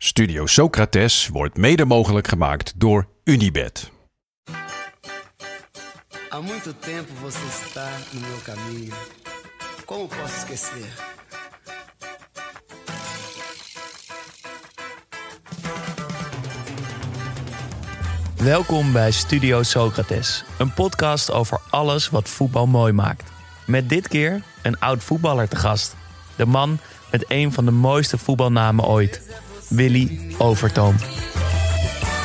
Studio Socrates wordt mede mogelijk gemaakt door Unibed. Há muito tempo você está no meu caminho. Como posso esquecer? Welkom bij Studio Socrates, een podcast over alles wat voetbal mooi maakt. Met dit keer een oud voetballer te gast. De man met een van de mooiste voetbalnamen ooit, Willy Overtoom.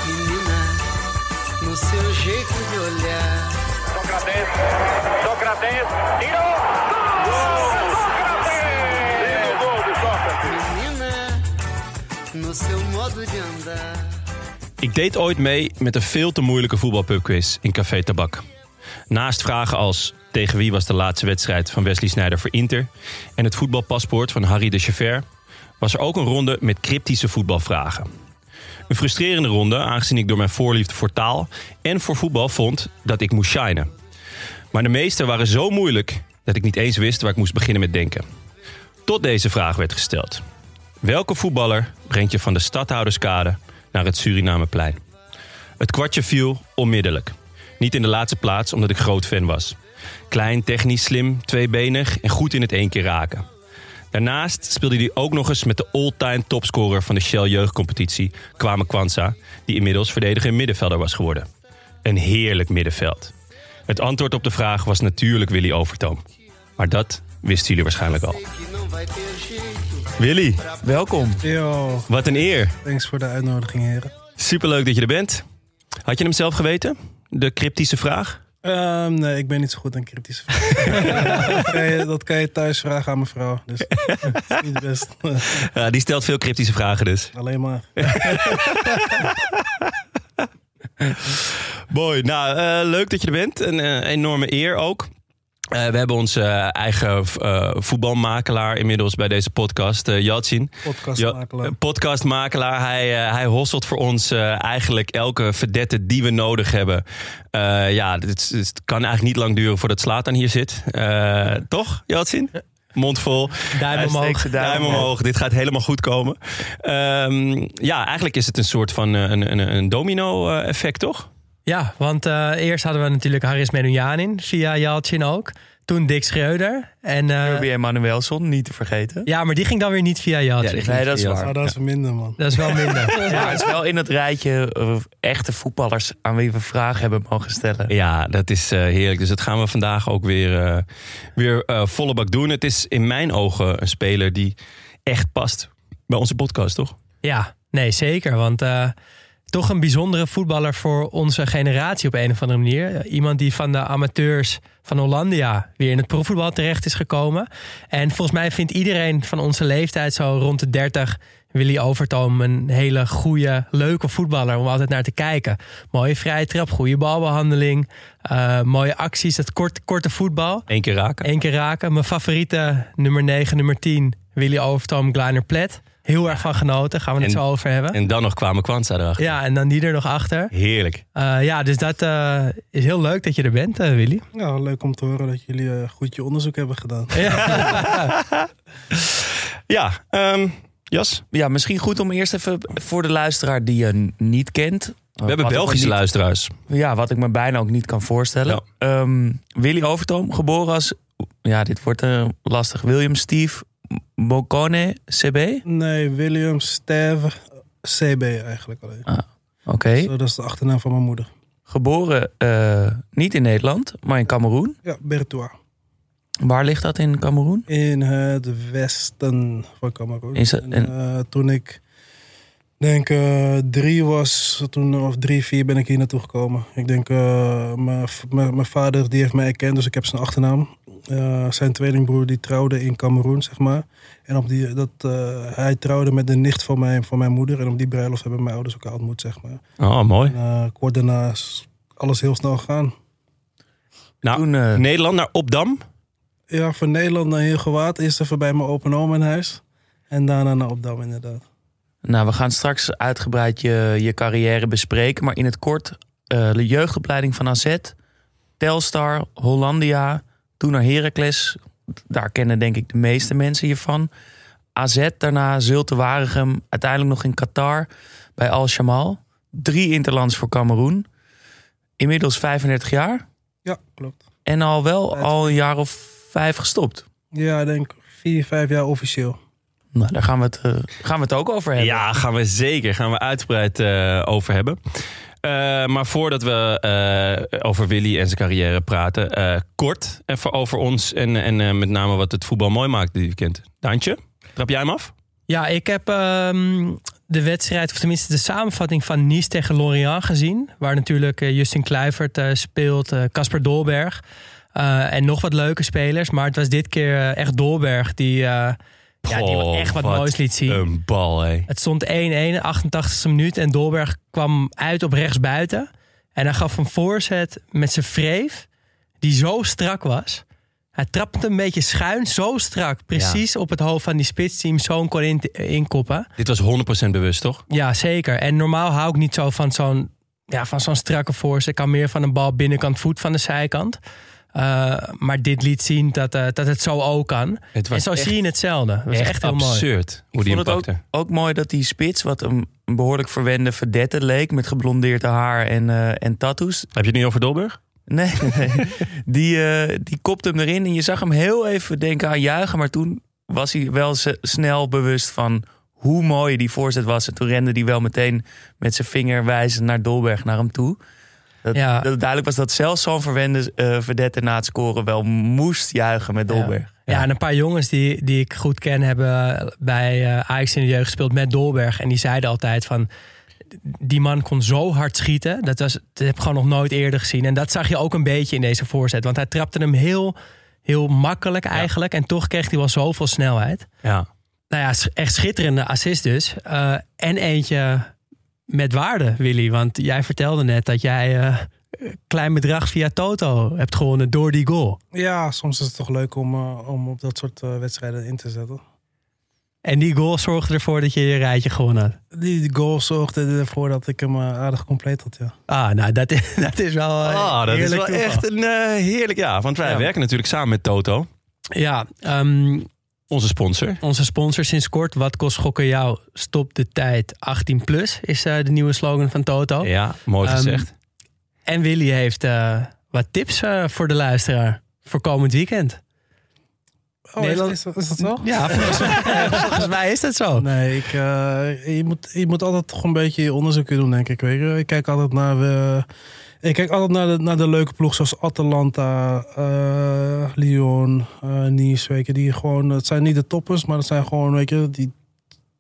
Menina, no seu jeito de olhar. Sócrates, Sócrates, tirou! Menina, no seu modo de andar. Ik deed ooit mee met een veel te moeilijke voetbalpubquiz in Café Tabak. Naast vragen als tegen wie was de laatste wedstrijd van Wesley Sneijder voor Inter en het voetbalpaspoort van Harry de Chauffeur, was er ook een ronde met cryptische voetbalvragen. Een frustrerende ronde, aangezien ik door mijn voorliefde voor taal en voor voetbal vond dat ik moest shinen. Maar de meeste waren zo moeilijk dat ik niet eens wist waar ik moest beginnen met denken. Tot deze vraag werd gesteld. Welke voetballer brengt je van de Stadhouderskade naar het Surinameplein? Het kwartje viel onmiddellijk. Niet in de laatste plaats omdat ik groot fan was. Klein, technisch, slim, tweebenig en goed in het één keer raken. Daarnaast speelde hij ook nog eens met de all-time topscorer van de Shell jeugdcompetitie, Kwame Kwanza, die inmiddels verdediger middenvelder was geworden. Een heerlijk middenveld. Het antwoord op de vraag was natuurlijk Willy Overtoom. Maar dat wisten jullie waarschijnlijk al. Willy, Welkom. Yo, wat een eer. thanks voor de uitnodiging, heren. Superleuk dat je er bent. Had je hem zelf geweten? De cryptische vraag? Ehm, nee, ik ben niet zo goed in kritische vragen. dat, kan je, dat kan je thuis vragen aan mijn vrouw. Dus niet best. Ja, die stelt veel cryptische vragen dus. Alleen maar. Mooi. Nou, eh, leuk dat je er bent. Een eh, enorme eer ook. Eh, we hebben onze eigen eh, voetbalmakelaar inmiddels bij deze podcast, uh, Yatsin. Podcastmakelaar. Podcastmakelaar. Hij, eh, hij hosselt voor ons eh, eigenlijk elke verdette die we nodig hebben. Eh, ja, het, het kan eigenlijk niet lang duren voordat Slatan hier zit. Eh, toch, Yatsin? Mond vol. Duim omhoog. Duim, omhoog. Dit gaat helemaal goed komen. Ehm, ja, eigenlijk is het een soort van eh, een, een, een domino-effect, toch? Ja, want eh, eerst hadden we natuurlijk Haris Menoujanin via Jalcin ook. Toen Dick Schreuder. En, eh, Kirby Emanuelson, niet te vergeten. ja, maar die ging dan weer niet via Jalcin. Nee, dat is waar. Maar dat is minder, man. Dat is wel minder. Ja, het is wel in het rijtje eh, echte voetballers aan wie we vragen hebben mogen stellen. Ja, dat is eh, heerlijk. Dus dat gaan we vandaag ook weer, eh, weer eh, volle bak doen. Het is in mijn ogen een speler die echt past bij onze podcast, toch? Ja, nee, zeker. Want eh, toch een bijzondere voetballer voor onze generatie op een of andere manier. Iemand die van de amateurs van Hollandia weer in het profvoetbal terecht is gekomen. En volgens mij vindt iedereen van onze leeftijd, zo rond de 30, Willy Overtoom een hele goede, leuke voetballer om altijd naar te kijken. Mooie vrije trap, goede balbehandeling, eh, mooie acties, het kort, korte voetbal. Eén keer raken. Eén keer raken. Mijn favoriete nummer 9, nummer 10, Willy Overtoom, Kleiner Plet. Heel erg van genoten, gaan we het En- zo over hebben. En dan nog kwamen Kwanza erachter. ja, en dan die er nog achter. Heerlijk. Eh, ja, dus dat eh, is heel leuk dat je er bent, eh, Willy. Ja, leuk om te horen dat jullie eh, goed je onderzoek hebben gedaan. Ja, ehm, Jas, Ja, misschien goed om eerst even voor de luisteraar die je niet kent. we hebben Belgische luisteraars. Ja, wat ik me bijna ook niet kan voorstellen. Ehm, Willy Overtoom, geboren als... Ja, dit wordt eh, lastig. William Steve Bocone CB? Nee, William Steve CB eigenlijk alleen. Oké. Zo, dat is de achternaam van mijn moeder. Geboren eh, niet in Nederland, maar in Cameroen. Ja, Bertois. Waar ligt dat in Cameroen? In het westen van Cameroen. Is het- En, en- eh, toen ik denk eh, drie was toen, of drie, vier ben ik hier naartoe gekomen. Ik denk, eh, mijn vader die heeft mij erkend, dus ik heb zijn achternaam. Eh, zijn tweelingbroer die trouwde in Cameroen, zeg maar. En op die, dat, eh, hij trouwde met de nicht van mijn, van mijn moeder. En op die bruiloft hebben mijn ouders elkaar ontmoet, zeg maar. Oh, mooi. En, kort daarna is alles heel snel gegaan. Nou, Toen, Nederland naar Opdam. Ja, van Nederland naar Heergewaard. Eerst even bij mijn open oom in huis. En daarna naar Opdam, inderdaad. Nou, we gaan straks uitgebreid je, je carrière bespreken. Maar in het kort, eh, de jeugdopleiding van AZ, Telstar, Hollandia, toen naar Heracles. Daar kennen denk ik de meeste mensen je van. AZ, daarna Zulte Waregem, uiteindelijk nog in Qatar bij Al Shamal. Drie interlands voor Cameroen. Inmiddels 35 jaar. Ja, klopt. En al wel al een jaar of vijf gestopt. Ja, ik denk vier, vijf jaar officieel. Nou, daar gaan we het, eh, gaan we het ook over hebben. Ja, gaan we zeker. Gaan we uitgebreid eh, over hebben. Eh, maar voordat we eh, over Willy en zijn carrière praten, eh, kort even over ons en, en eh, met name wat het voetbal mooi maakt dit weekend. Daantje, trap jij hem af? Ja, ik heb ehm, de wedstrijd, of tenminste de samenvatting van Nice tegen Lorient gezien. Waar natuurlijk Justin Kluivert eh, speelt, Casper Dolberg. eh, en nog wat leuke spelers. Maar het was dit keer echt Dolberg die, eh, ja, die Goh, echt wat, wat moois liet zien. Een bal, hé. Het stond 1-1, 88e minuut. En Dolberg kwam uit op rechtsbuiten. En hij gaf een voorzet met zijn vreef. Die zo strak was. Hij trapte een beetje schuin, zo strak. Precies op het hoofd van die spits die hem zo kon in, inkoppen. Dit was 100% bewust, toch? Ja, zeker. En normaal hou ik niet zo van zo'n ja, van zo'n strakke voorzet. Ik kan meer van een bal binnenkant voet van de zijkant. Uh, maar dit liet zien dat, uh, dat het zo ook kan. Het was en zo echt, zie je hetzelfde. Dat was echt, echt heel mooi. absurd hoe Ik die vond hem het ook, ook mooi dat die spits, wat een, behoorlijk verwende verdette leek... met geblondeerde haar en, uh, en tattoos. Heb je het nu over Dolberg? Nee, nee. die, uh, die kopte hem erin en je zag hem heel even denken aan juichen. Maar toen was hij wel snel bewust van hoe mooi die voorzet was. En toen rende hij wel meteen met zijn vinger wijzend naar Dolberg naar hem toe. Dat, Ja. dat het duidelijk was dat zelfs zo'n verwende uh, verdette na het scoren wel moest juichen met Dolberg. Ja, en een paar jongens die, die ik goed ken hebben bij uh, Ajax in de jeugd gespeeld met Dolberg. En die zeiden altijd van, die man kon zo hard schieten. Dat, was, dat heb ik gewoon nog nooit eerder gezien. En dat zag je ook een beetje in deze voorzet. Want hij trapte hem heel, heel makkelijk eigenlijk. En toch kreeg hij wel zoveel snelheid. Ja. Nou ja, echt schitterende assist dus. Uh, en eentje met waarde, Willy. Want jij vertelde net dat jij uh, een klein bedrag via Toto hebt gewonnen door die goal. Ja, soms is het toch leuk om, uh, om op dat soort wedstrijden in te zetten. En die goal zorgde ervoor dat je je rijtje gewonnen had? Die, goal zorgde ervoor dat ik hem aardig compleet had, ja. Ah, nou, dat is, dat is wel ah, dat is wel toeval. echt een uh, heerlijk... Ja, want wij Ja. werken natuurlijk samen met Toto. Ja, um, Onze sponsor. onze sponsor sinds kort. Wat kost gokken jou? Stop de tijd 18 plus is uh, de nieuwe slogan van Toto. Ja, mooi Um, gezegd. En Willy heeft uh, wat tips uh, voor de luisteraar voor komend weekend. Oh, Nederland... is, is, is, dat zo? Ja, volgens mij, volgens mij is dat zo. Nee, ik, uh, je, moet, je moet altijd toch een beetje onderzoek doen, denk ik. Weet je? Ik kijk altijd naar, uh, ik kijk altijd naar, de, naar de leuke ploeg zoals Atalanta, uh, Lyon, Nice. Weet je, die gewoon, het zijn niet de toppers, maar het zijn gewoon, weet je, die, die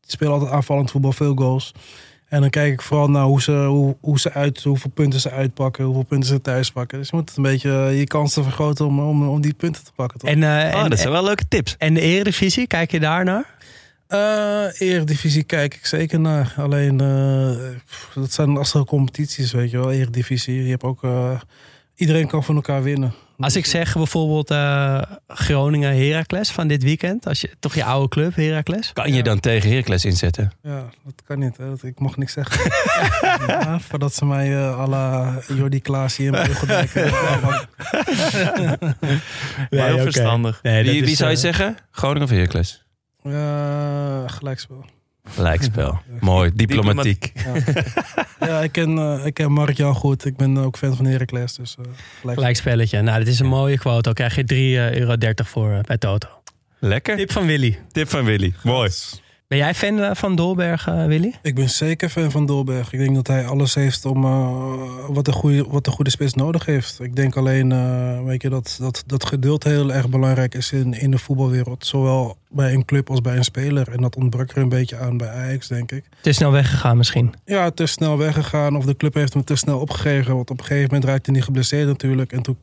spelen altijd aanvallend voetbal, veel goals. En dan kijk ik vooral naar hoe ze, hoe, hoe ze uit, hoeveel punten ze uitpakken, hoeveel punten ze thuis pakken. Dus je moet een beetje je kansen vergroten om, om, om die punten te pakken. Toch? En, uh, Oh, en, dat zijn wel leuke tips. en de Eredivisie, kijk je daar naar? Uh, Eredivisie kijk ik zeker naar. Alleen, uh, dat zijn lastige competities, weet je wel. Eredivisie, je hebt ook... Uh, iedereen kan van elkaar winnen. Als ik zeg bijvoorbeeld uh, Groningen Heracles van dit weekend, als je toch je oude club Heracles. Kan je ja. dan tegen Heracles inzetten? Ja, dat kan niet. Hè. Ik mag niks zeggen. ja, voordat ze mij uh, à la Jordi Klaas hier in Beugel nee, Heel okay. verstandig. Nee, wie, is, wie zou je uh, zeggen? Groningen of Heracles? Uh, gelijkspel. Gelijkspel. Mooi, diplomatiek. Ja, ja ik, ken, uh, ik ken Mark Jan goed. Ik ben ook fan van Heracles. Dus, uh, gelijk. Gelijkspelletje. Nou, dit is een mooie quote. Dan krijg je 3,30 euro voor uh, bij Toto. Lekker. Tip van Willy. Tip van Willy. Mooi. Ben jij fan eh, van Dolberg, eh, Willy? Ik ben zeker fan van Dolberg. Ik denk dat hij alles heeft om uh, wat, een goede, wat een goede spits nodig heeft. Ik denk alleen uh, weet je, dat, dat, dat geduld heel erg belangrijk is in, in de voetbalwereld. Zowel bij een club als bij een speler. En dat ontbrak er een beetje aan bij Ajax, denk ik. Te snel weggegaan misschien? Ja, te snel weggegaan. Of de club heeft hem te snel opgegeven. Want op een gegeven moment raakte hij niet geblesseerd natuurlijk. En toen,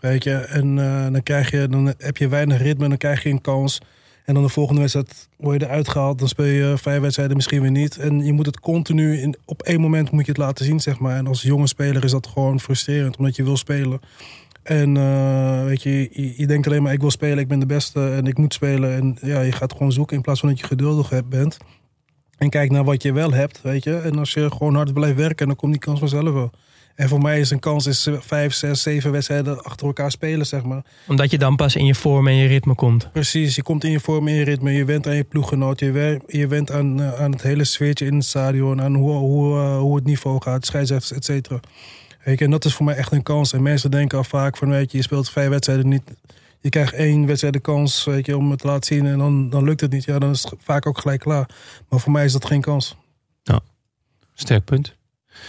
weet je, en dan, krijg je, dan heb je weinig ritme en dan krijg je een kans... En dan de volgende wedstrijd word je eruit gehaald. Dan speel je vijf wedstrijden misschien weer niet. En je moet het continu, in, op één moment moet je het laten zien, zeg maar. En als jonge speler is dat gewoon frustrerend, omdat je wil spelen. En uh, weet je, je, je, denkt alleen maar ik wil spelen, ik ben de beste en ik moet spelen. En ja, je gaat gewoon zoeken in plaats van dat je geduldig bent. En kijk naar wat je wel hebt, weet je. En als je gewoon hard blijft werken, dan komt die kans vanzelf wel. En voor mij is een kans is vijf, zes, zeven wedstrijden achter elkaar spelen, zeg maar. Omdat je dan pas in je vorm en je ritme komt. Precies, je komt in je vorm en je ritme. Je went aan je ploeggenoot. Je, je went aan, uh, aan het hele sfeertje in het stadion. Aan hoe, hoe, uh, hoe het niveau gaat, scheidsrechters, et cetera. En dat is voor mij echt een kans. En mensen denken al vaak van, weet je, je speelt vijf wedstrijden niet. Je krijgt één wedstrijd de kans weet je, om het te laten zien en dan, dan lukt het niet. Ja, dan is het vaak ook gelijk klaar. Maar voor mij is dat geen kans. Ja, sterk punt.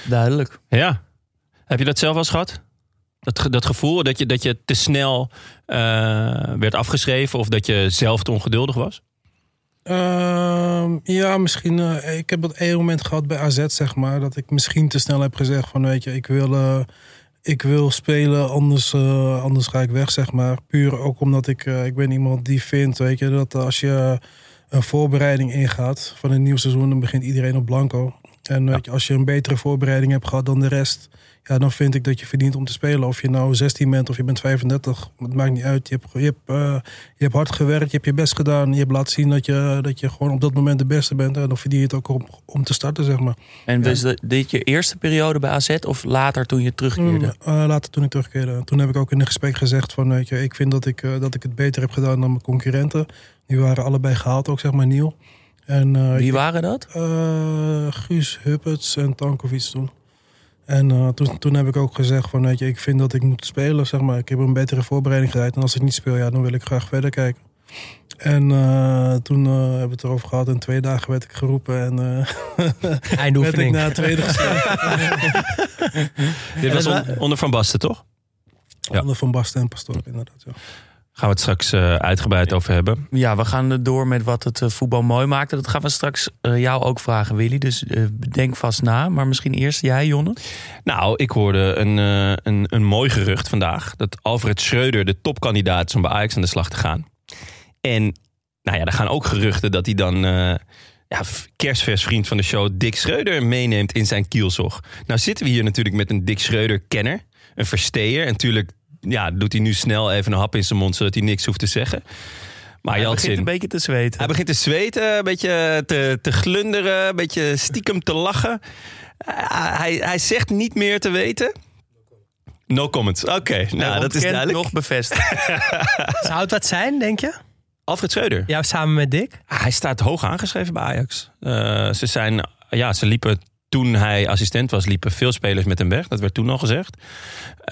Duidelijk. Ja, heb je dat zelf eens gehad? Dat, dat gevoel dat je, dat je te snel uh, werd afgeschreven of dat je zelf te ongeduldig was? Uh, ja, misschien. Uh, ik heb op één moment gehad bij AZ, zeg maar. Dat ik misschien te snel heb gezegd van weet je, ik wil, uh, ik wil spelen, anders, anders ga ik weg, zeg maar. Puur ook omdat ik, ik ben iemand die vindt, weet je, dat als je een voorbereiding ingaat van een nieuw seizoen, dan begint iedereen op blanco. En weet je, als je een betere voorbereiding hebt gehad dan de rest, ja, dan vind ik dat je verdient om te spelen. Of je nou 16 bent of je bent 35, het maakt niet uit. Je hebt, je hebt, uh, je hebt hard gewerkt, je hebt je best gedaan. Je hebt laten zien dat je, dat je gewoon op dat moment de beste bent. En dan verdien je het ook om, om te starten, zeg maar. En was ja. dit je eerste periode bij AZ of later toen je terugkeerde? Mm, uh, later toen ik terugkeerde. Toen heb ik ook in een gesprek gezegd van, weet je, ik vind dat ik, uh, dat ik het beter heb gedaan dan mijn concurrenten. Die waren allebei gehaald, ook zeg maar nieuw. En, Wie waren dat? Guus Huppets en Tankovic toen. En uh, toen, toen heb ik ook gezegd van, weet je, ik vind dat ik moet spelen, zeg maar. Ik heb een betere voorbereiding gedaan. En als ik niet speel, ja, dan wil ik graag verder kijken. En uh, toen uh, hebben we het erover gehad. En twee dagen werd ik geroepen. En uh, werd ik na tweede Dit was on, onder Van Basten, toch? Ja. Onder Van Basten en Pastoor, inderdaad, ja. Gaan we het straks uh, uitgebreid over hebben. Ja, we gaan door met wat het uh, voetbal mooi maakte. Dat gaan we straks uh, jou ook vragen, Willy. Dus denk vast na. Maar misschien eerst jij, Jonne? Nou, ik hoorde een, een, een mooi gerucht vandaag. Dat Alfred Schreuder de topkandidaat is om bij Ajax aan de slag te gaan. En nou ja, er gaan ook geruchten dat hij dan... ja, kerstvers vriend van de show Dick Schreuder meeneemt in zijn kielzog. Nou zitten we hier natuurlijk met een Dick Schreuder-kenner. Een versteer. En natuurlijk ja, doet hij nu snel even een hap in zijn mond, zodat hij niks hoeft te zeggen. Maar hij begint een beetje te zweten. Hij begint te zweten, een beetje te, te glunderen, een beetje stiekem te lachen. Uh, hij, hij zegt niet meer te weten. No comments. Oké, okay, nou dat is duidelijk. nog bevestigd. Zou het wat zijn, denk je? Alfred Schreuder. Ja, samen met Dick? Hij staat hoog aangeschreven bij Ajax. Uh, ze zijn, ja, ze liepen toen hij assistent was, liepen veel spelers met hem weg. Dat werd toen al gezegd.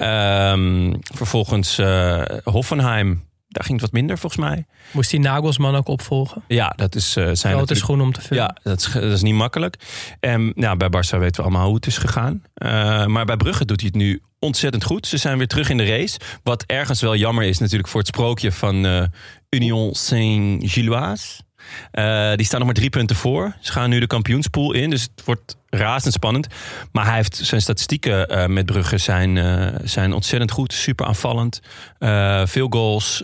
Um, vervolgens uh, Hoffenheim. Daar ging het wat minder volgens mij. Moest hij Nagelsman ook opvolgen? Ja, dat is uh, zijn grote schoen om te vullen. Ja, dat is, dat is niet makkelijk. En nou, bij Barça weten we allemaal hoe het is gegaan. Uh, maar bij Brugge doet hij het nu ontzettend goed. Ze zijn weer terug in de race. Wat ergens wel jammer is natuurlijk voor het sprookje van Union Saint-Gilloise. Uh, die staan nog maar drie punten voor. Ze gaan nu de kampioenspool in. Dus het wordt razendspannend. Maar hij heeft zijn statistieken uh, met Brugge zijn, uh, zijn ontzettend goed. Super aanvallend. veel goals,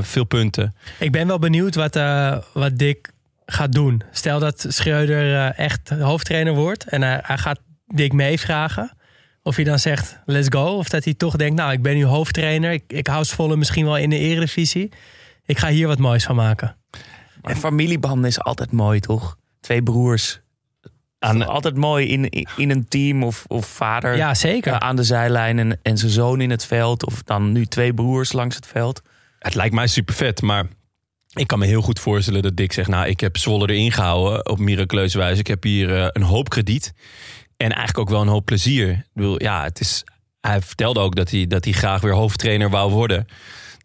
veel punten. Ik ben wel benieuwd wat, wat Dick gaat doen. Stel dat Schreuder echt hoofdtrainer wordt. En hij gaat Dick meevragen. Of hij dan zegt, let's go. Of dat hij toch denkt, nou, ik ben nu hoofdtrainer. Ik, ik hou Zwolle misschien wel in de eredivisie. Ik ga hier wat moois van maken. En familiebanden is altijd mooi, toch? Twee broers. Aan, altijd mooi in, in een team of, of vader ja, zeker. aan de zijlijn en, en zijn zoon in het veld. Of dan nu twee broers langs het veld. Het lijkt mij super vet, maar ik kan me heel goed voorstellen dat Dick zegt... nou, ik heb Zwolle erin gehouden op miraculeuze wijze. Ik heb hier uh, een hoop krediet en eigenlijk ook wel een hoop plezier. Ik bedoel, ja, het is, hij vertelde ook dat hij, dat hij graag weer hoofdtrainer wou worden.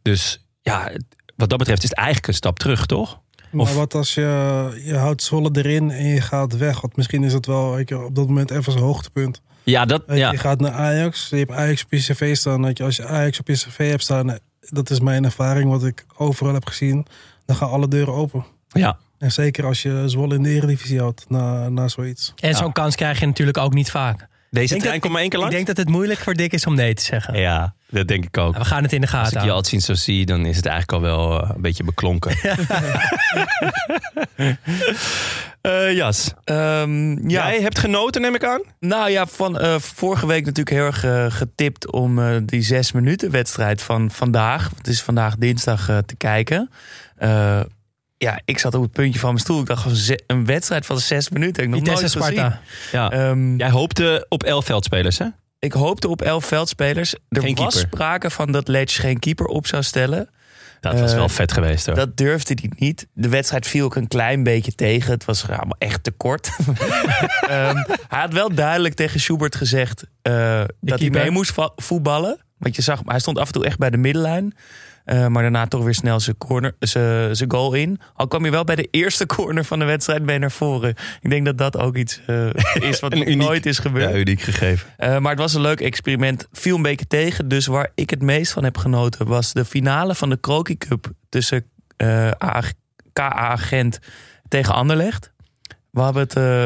Dus ja, wat dat betreft is het eigenlijk een stap terug, toch? Maar Of- wat als je, je houdt Zwolle erin en je gaat weg? Want misschien is het wel weet je, op dat moment even zijn hoogtepunt. Ja, dat, je, ja. Je gaat naar Ajax, je hebt Ajax op je cv staan. Je, als je Ajax op je cv hebt staan, eh, dat is mijn ervaring, wat ik overal heb gezien. Dan gaan alle deuren open. ja. En zeker als je Zwolle in de Eredivisie houdt na, na zoiets. En zo'n kans krijg je natuurlijk ook niet vaak. Deze denk trein komt maar één keer Ik langs? denk dat het moeilijk voor Dick is om nee te zeggen. Ja, dat denk ik ook. We gaan het in de Als gaten ik je altijd zien zo zie, dan is het eigenlijk al wel eh, een beetje beklonken. Eh, Jas, Ehm, ja, jij hebt genoten, neem ik aan? Nou ja, van eh, vorige week natuurlijk heel erg getipt om eh, die zes minuten wedstrijd van vandaag. Het is vandaag dinsdag eh, te kijken. Ja, ik zat op het puntje van mijn stoel. Ik dacht, een wedstrijd van zes minuten. Ik nog Vitesse nooit gezien. Sparta. Ja. Ehm, Jij hoopte op elf veldspelers, hè? Ik hoopte op elf veldspelers. Er Geen was keeper. sprake van dat Leeds geen keeper op zou stellen. Dat was Eh, wel vet geweest, hoor. Dat durfde hij niet. De wedstrijd viel ook een klein beetje tegen. Het was allemaal echt te kort. Ehm, hij had wel duidelijk tegen Schubert gezegd eh, dat hij mee moest voetballen. Want je zag, hij stond af en toe echt bij de middenlijn. Eh, maar daarna toch weer snel zijn, corner, zijn, zijn goal in. Al kwam je wel bij de eerste corner van de wedstrijd mee naar voren. Ik denk dat dat ook iets eh, is wat uniek- nooit is gebeurd. ja, uniek gegeven. Eh, maar het was een leuk experiment. Viel een beetje tegen. Dus waar ik het meest van heb genoten was de finale van de Crocky Cup tussen eh, A- KA Gent tegen Anderlecht. We hebben het eh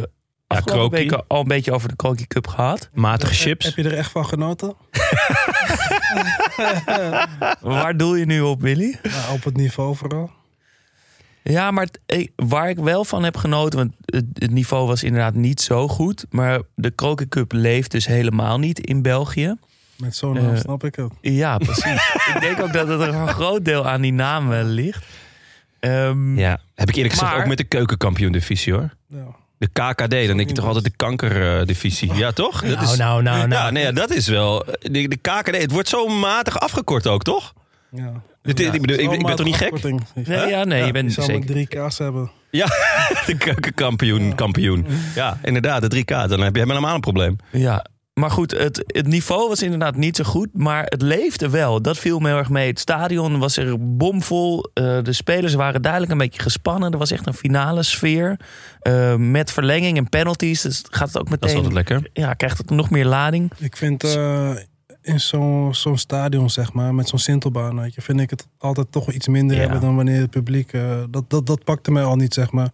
afgelopen Crocky. weken al een beetje over de Crocky Cup gehad. Matige Heb chips. je er echt van genoten? Waar doel je nu op, Willy? Nou, op het niveau vooral. Ja, maar het- waar ik wel van heb genoten, want het, het niveau was inderdaad niet zo goed. Maar de Crocky Cup leeft dus helemaal niet in België. Met zo'n naam Eh, snap ik het. Ja, precies. ik denk ook dat het er een groot deel aan die naam ligt. Ehm, Ja, heb ik eerlijk gezegd ook met de keukenkampioen-divisie, hoor. Ja. De KKD, dan denk je toch altijd de kankerdivisie. Ja, toch? Dat Nou, nou, nou, nou. Ja, nee, ja, dat is wel... De, de KKD, het wordt zo matig afgekort ook, toch? Ja. Dit- ik, bedoel, ik, ik ben toch niet gek? Nee, ja, nee, je Je bent zou maar zeker. drie K's hebben. Ja, de keukenkampioen, kampioen. Ja, inderdaad, de 3K. Dan heb je helemaal een probleem. Ja, maar goed, het, het niveau was inderdaad niet zo goed, maar het leefde wel. Dat viel me heel erg mee. Het stadion was er bomvol. Eh, de spelers waren duidelijk een beetje gespannen. Er was echt een finale sfeer. Eh, met verlenging en penalties. Dus gaat het ook Dat is meteen. altijd lekker. Ja, krijgt het nog meer lading. Ik vind eh, in zo'n zo'n stadion, zeg maar, met zo'n Sintelbaan, weet je, vind ik het altijd toch iets minder Ja. hebben dan wanneer het publiek. eh, dat, dat, dat pakte mij al niet, zeg maar.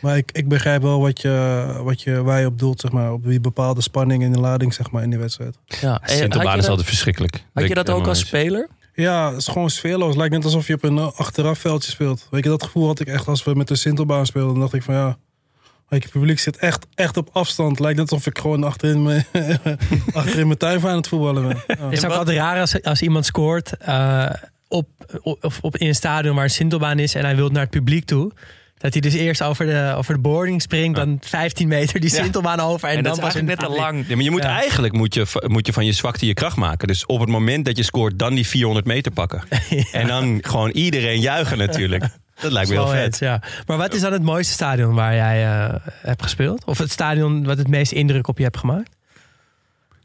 Maar ik, ik begrijp wel wat je, wat je, waar je op doelt, zeg maar. Op die bepaalde spanning en de lading, zeg maar, in die wedstrijd. Ja, had je is dat, altijd verschrikkelijk. had je dat ook als speler? Ja, het is gewoon sfeerloos. Het lijkt net alsof je op een eh, achterafveldje speelt. Weet je, dat gevoel had ik echt als we met de Sintelbaan speelden. Dan dacht ik van ja, het publiek zit echt, echt op afstand. Het lijkt net alsof ik gewoon achterin mijn, achterin mijn tuin aan het voetballen ben. Ja. Het is ook wat- altijd raar als, als iemand scoort eh, op, op, of op, in een stadion waar een Sintelbaan is en hij wil naar het publiek toe. Dat hij dus eerst over de, over de boarding springt, dan 15 meter die Ja. Sintelbaan over. En, En, dan dat is pas in eigenlijk net het te lang. Ja, maar je moet Ja. eigenlijk moet je, moet je van je zwakte je kracht maken. Dus op het moment dat je scoort, dan die 400 meter pakken. En dan gewoon iedereen juichen natuurlijk. Dat lijkt me heel vet. ja. Maar wat is dan het mooiste stadion waar jij eh, hebt gespeeld? Of het stadion wat het meest indruk op je hebt gemaakt?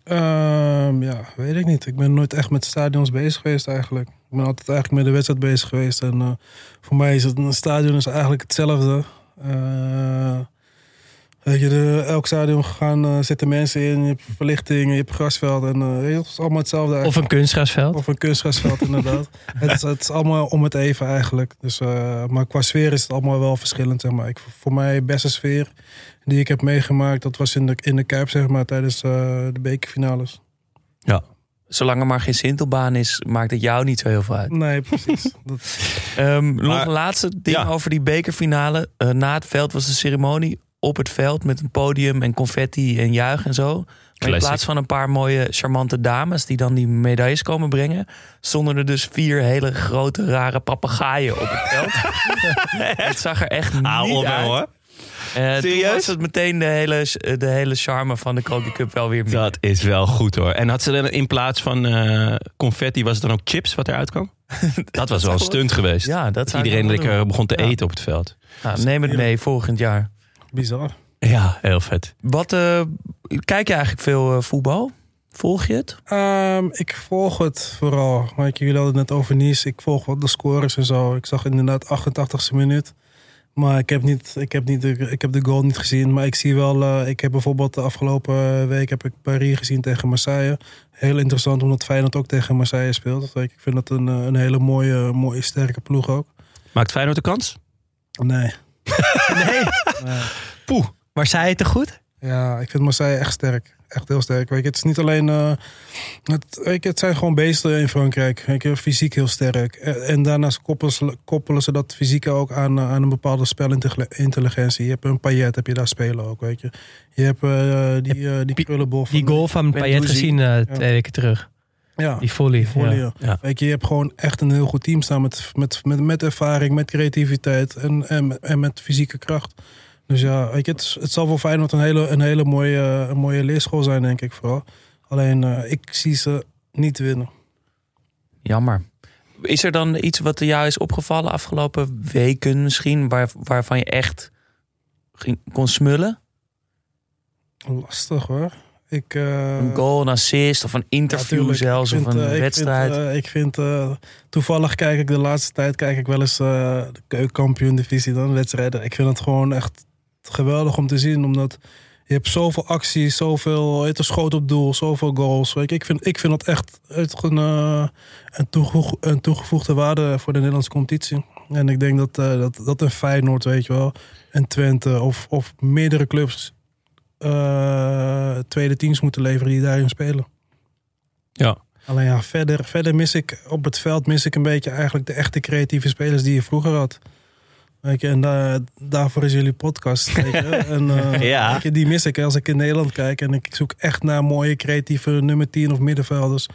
Ehm, ja, weet ik niet. Ik ben nooit echt met stadions bezig geweest eigenlijk. Ik ben altijd eigenlijk met de wedstrijd bezig geweest. En eh, voor mij is het een stadion is eigenlijk hetzelfde. Eh, weet je, de, elk stadion gaan, eh, zitten mensen in. Je hebt verlichting, je hebt grasveld. En eh, het is allemaal hetzelfde Of een kunstgrasveld? Of een kunstgrasveld inderdaad. het, is, het is allemaal om het even eigenlijk. Dus, eh, maar qua sfeer is het allemaal wel verschillend. Zeg maar. ik, voor mij de beste sfeer die ik heb meegemaakt... dat was in de, in de Kuip zeg maar, tijdens eh, de bekerfinales. Zolang er maar geen Sintelbaan is, maakt het jou niet zo heel veel uit. Nee, precies. Dat, Ehm, nog een laatste ding Ja. over die bekerfinale. Na het veld was de ceremonie op het veld met een podium en confetti en juich en zo. Maar in plaats van een paar mooie, charmante dames die dan die medailles komen brengen, stonden er dus vier hele grote, rare papegaaien op het veld. het zag er echt niet op, uit. hoor. Eh, toen Serieus? was het meteen de hele, de hele charme van de Crocky Cup wel weer meer. Dat is wel goed hoor. En had ze dan in plaats van eh, confetti, was het dan ook chips wat eruit kwam? Dat was wel een stunt geweest. Ja, dat Dat iedereen lekker begon te Ja. eten op het veld. Nou, neem het mee volgend jaar. Bizar. Ja, heel vet. Wat, eh, kijk je eigenlijk veel eh, voetbal? Volg je het? Ehm, ik volg het vooral. Maar jullie hadden het net over Nice. Ik volg wat de scores en zo. Ik zag inderdaad 88e minuut. Maar ik heb, niet, ik, heb niet de, ik heb de goal niet gezien. Maar ik zie wel, eh, ik heb bijvoorbeeld de afgelopen week heb ik Paris gezien tegen Marseille. Heel interessant omdat Feyenoord ook tegen Marseille speelt. Ik vind dat een, een hele mooie, mooie, sterke ploeg ook. Maakt Feyenoord de kans? Nee. Nee. Poeh. Maar zei het te goed? Ja, ik vind Marseille echt sterk. Echt heel sterk. Weet je, het is niet alleen. eh, het, weet je, het zijn gewoon beesten in Frankrijk. Weet je, fysiek heel sterk. En, en daarnaast koppelen ze, koppelen ze dat fysieke ook aan, eh, aan een bepaalde spelintelligentie. Je hebt een Payet, heb je daar spelen ook. Weet je, je hebt eh, die, eh die. Die goal van Payet gezien eh, twee weken terug. Ja, Die volley. volley, ja. ja. Je, je hebt gewoon echt een heel goed team staan met, met, met, met ervaring, met creativiteit en, en, en met fysieke kracht. Dus ja, weet je, het, zal voor Feyenoord een hele, een hele mooie, een mooie leerschool zijn, denk ik vooral. Alleen, eh, ik zie ze niet winnen. Jammer. Is er dan iets wat jou is opgevallen afgelopen weken misschien, waar, waarvan je echt ging, kon smullen? Lastig hoor. Ik, eh, Een goal, een assist of een interview zelfs of een ik wedstrijd? Vind, eh, ik vind, eh, toevallig kijk ik de laatste tijd kijk ik wel eens de keukenkampioen divisie dan, wedstrijden. Ik vind het gewoon echt geweldig om te zien, omdat je hebt zoveel acties, zoveel het schoot op doel, zoveel goals. Weet je, ik, vind, ik vind dat echt een, een, toegevoeg- een toegevoegde waarde voor de Nederlandse competitie. En ik denk dat, dat, dat een Feyenoord, weet je wel, en Twente of, of meerdere clubs eh, tweede teams moeten leveren die daarin spelen. Ja. Alleen ja, verder, verder mis ik op het veld mis ik een beetje eigenlijk de echte creatieve spelers die je vroeger had. Weet je, en daar, daarvoor is jullie podcast. Weet je. En, eh, Ja. weet je, die mis ik als ik in Nederland kijk. En ik zoek echt naar mooie creatieve nummer 10 of middenvelders.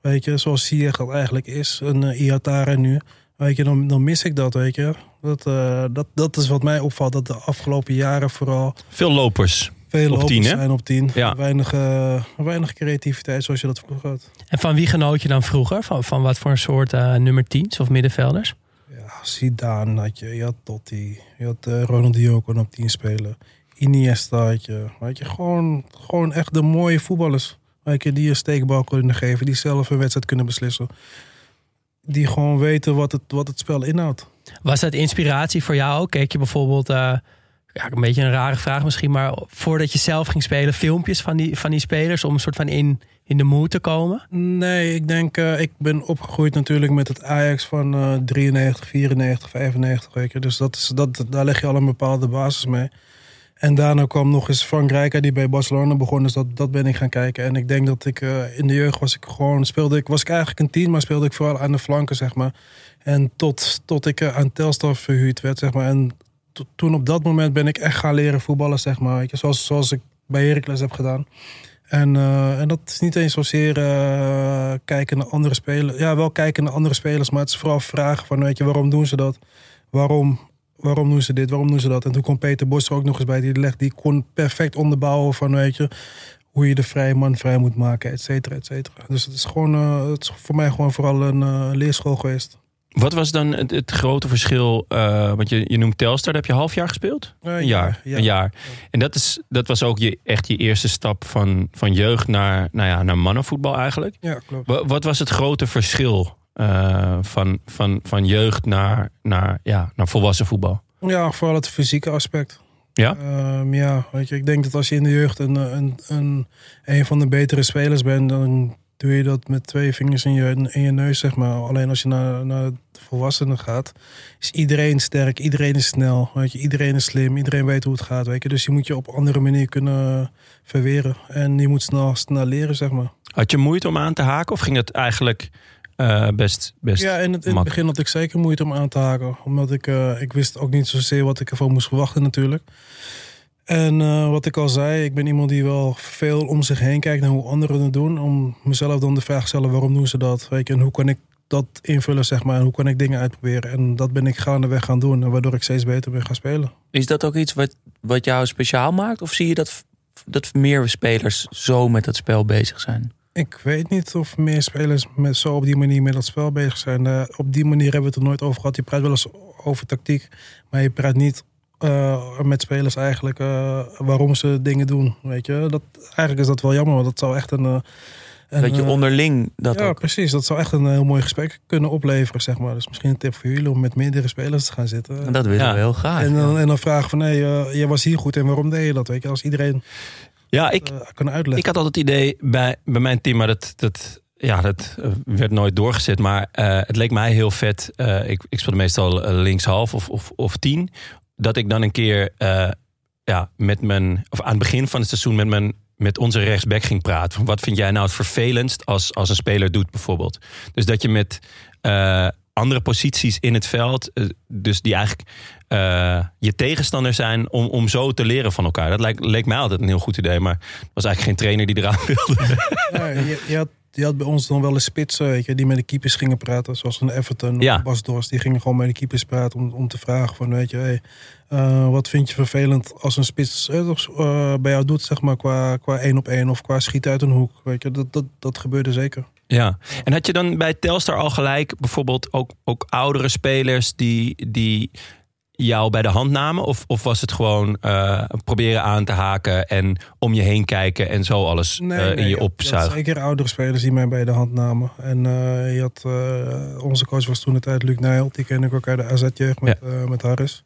Weet je, zoals Ziyech dat eigenlijk is. Een uh, Iatara nu. Weet je, dan, dan mis ik dat, weet je. Dat, eh, dat, dat is wat mij opvalt. Dat de afgelopen jaren vooral Veel lopers. Veel Op lopers 10, hè? zijn op 10. Ja. Weinig, eh, weinig creativiteit zoals je dat vroeger had. En van wie genoot je dan vroeger? Van, van wat voor een soort eh, nummer 10's of middenvelders? Ja, Zidane had je, je had Totti, je had eh, Ronaldinho kon op 10 spelen. Iniesta had je, weet je, gewoon, gewoon echt de mooie voetballers. Weet je, die een steekbal kunnen geven, die zelf een wedstrijd kunnen beslissen. Die gewoon weten wat het, wat het spel inhoudt. Was dat inspiratie voor jou ook? Keek je bijvoorbeeld, eh, ja, een beetje een rare vraag misschien, maar voordat je zelf ging spelen, filmpjes van die, van die spelers om een soort van in, in de mood te komen? Nee, ik denk, eh, ik ben opgegroeid natuurlijk met het Ajax van eh 93, 94, 95. Weet je. Dus dat is, dat, daar leg je al een bepaalde basis mee. En daarna kwam nog eens Frank Rijkaard die bij Barcelona begon. Dus dat, dat ben ik gaan kijken. En ik denk dat ik eh, in de jeugd was ik gewoon, speelde ik, was ik eigenlijk een tien, maar speelde ik vooral aan de flanken, zeg maar. En tot, tot ik eh, aan Telstar verhuurd werd, zeg maar. En to- toen op dat moment ben ik echt gaan leren voetballen, zeg maar. Zoals, zoals ik bij Heracles heb gedaan. En, eh, en dat is niet eens zozeer eh, kijken naar andere spelers. Ja, wel kijken naar andere spelers, maar het is vooral vragen van, weet je, waarom doen ze dat? Waarom, waarom doen ze dit? Waarom doen ze dat? En toen kwam Peter Bos er ook nog eens bij. Die, legt, die kon perfect onderbouwen van, weet je, hoe je de vrije man vrij moet maken, et cetera, et cetera. Dus het is gewoon, eh, het voor mij gewoon vooral een leerschool geweest. Wat was dan het, het grote verschil? eh, want je, je noemt Telstar, daar heb je half jaar gespeeld? Eh, Een jaar. ja. Een jaar. En dat, is, dat was ook je, echt je eerste stap van, van jeugd naar, nou ja, naar mannenvoetbal eigenlijk. Ja, klopt. Wa- Wat was het grote verschil eh, van, van, van jeugd naar, naar, ja, naar volwassen voetbal? Ja, vooral het fysieke aspect. Ja? Ehm, ja, weet je, ik denk dat als je in de jeugd een, een, een, een van de betere spelers bent, dan doe je dat met twee vingers in je, in je neus, zeg maar. Alleen als je naar, naar de volwassenen gaat, is iedereen sterk, iedereen is snel, weet je, iedereen is slim, iedereen weet hoe het gaat, weet je. Dus je moet je op een andere manier kunnen verweren. En je moet snel, snel leren, zeg maar. Had je moeite om aan te haken of ging het eigenlijk eh, best, best Ja, in het, in het makkelijk? begin had ik zeker moeite om aan te haken. Omdat ik, eh, ik wist ook niet zozeer wat ik ervan moest verwachten natuurlijk. En eh, wat ik al zei, ik ben iemand die wel veel om zich heen kijkt naar hoe anderen het doen. Om mezelf dan de vraag te stellen, waarom doen ze dat? Weet je, en hoe kan ik dat invullen, zeg maar. En hoe kan ik dingen uitproberen? En dat ben ik gaandeweg gaan doen. En waardoor ik steeds beter ben gaan spelen. Is dat ook iets wat, wat jou speciaal maakt? Of zie je dat, dat meer spelers zo met dat spel bezig zijn? Ik weet niet of meer spelers met, zo op die manier met dat spel bezig zijn. Eh, op die manier hebben we het er nooit over gehad. Je praat wel eens over tactiek, maar je praat niet eh, met spelers eigenlijk eh, waarom ze dingen doen. Weet je? Dat, eigenlijk is dat wel jammer, want dat zou echt een, eh, En, dat je onderling dat ja, ook... precies. Dat zou echt een heel mooi gesprek kunnen opleveren, zeg maar. Dus misschien een tip voor jullie om met meerdere spelers te gaan zitten. En dat willen Ja. we heel graag. en, dan, en dan vragen van, nee, eh, jij was hier goed en waarom deed je dat? Weet je, als iedereen Ja, ik, kan uitleggen. ik had altijd het idee bij, bij mijn team, maar dat, dat, ja, dat werd nooit doorgezet. Maar eh, het leek mij heel vet. eh, ik, ik speelde meestal linkshalf of, of, of tien. Dat ik dan een keer eh, ja, met mijn, of aan het begin van het seizoen met mijn met onze rechtsback ging praten. Wat vind jij nou het vervelendst als, als een speler doet bijvoorbeeld? Dus dat je met eh, andere posities in het veld, eh, dus die eigenlijk eh, je tegenstander zijn, om, om zo te leren van elkaar. Dat leek, leek mij altijd een heel goed idee, maar was eigenlijk geen trainer die eraan wilde. Ja, je, je, had, je had bij ons dan wel een spitsen, weet je, die met de keepers gingen praten. Zoals een Everton Ja. of Bas Doors. Die gingen gewoon met de keepers praten om, om te vragen van, weet je, hey, eh, wat vind je vervelend als een spits eh, bij jou doet, zeg maar, qua, qua één op één of qua schiet uit een hoek. Weet je, dat, dat, dat gebeurde zeker. Ja, en had je dan bij Telstar al gelijk bijvoorbeeld ook, ook oudere spelers die, die jou bij de hand namen? Of, of was het gewoon eh, proberen aan te haken en om je heen kijken en zo alles eh, in je had- had opzuigen? zeker oudere spelers die mij bij de hand namen. En eh, je had, onze coach was toen de tijd Luc Nijl. Die ken ik ook uit de AZ-jeugd met, met Harris.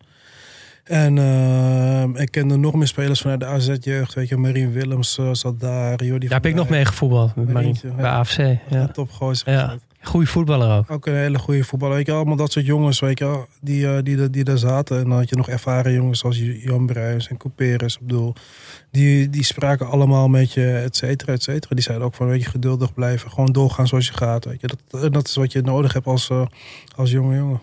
En eh, ik kende nog meer spelers vanuit de AZ-jeugd. Weet je, Marien Willems eh, zat daar. Jordi Daar heb ik nog mee gevoetbald met Marien, ja. bij AFC. Ja. Topgozer. Ja. Goeie voetballer ook. Ook een hele goede voetballer. Weet je, allemaal dat soort jongens, weet je, die, eh, die, die, die daar zaten. En dan had je nog ervaren jongens zoals Jan Bruijs en Couperus. Ik bedoel, die, die spraken allemaal met je, et cetera, et cetera. Die zeiden ook van, weet je, geduldig blijven. Gewoon doorgaan zoals je gaat, weet je. Dat, dat is wat je nodig hebt als, eh, als jonge jongen.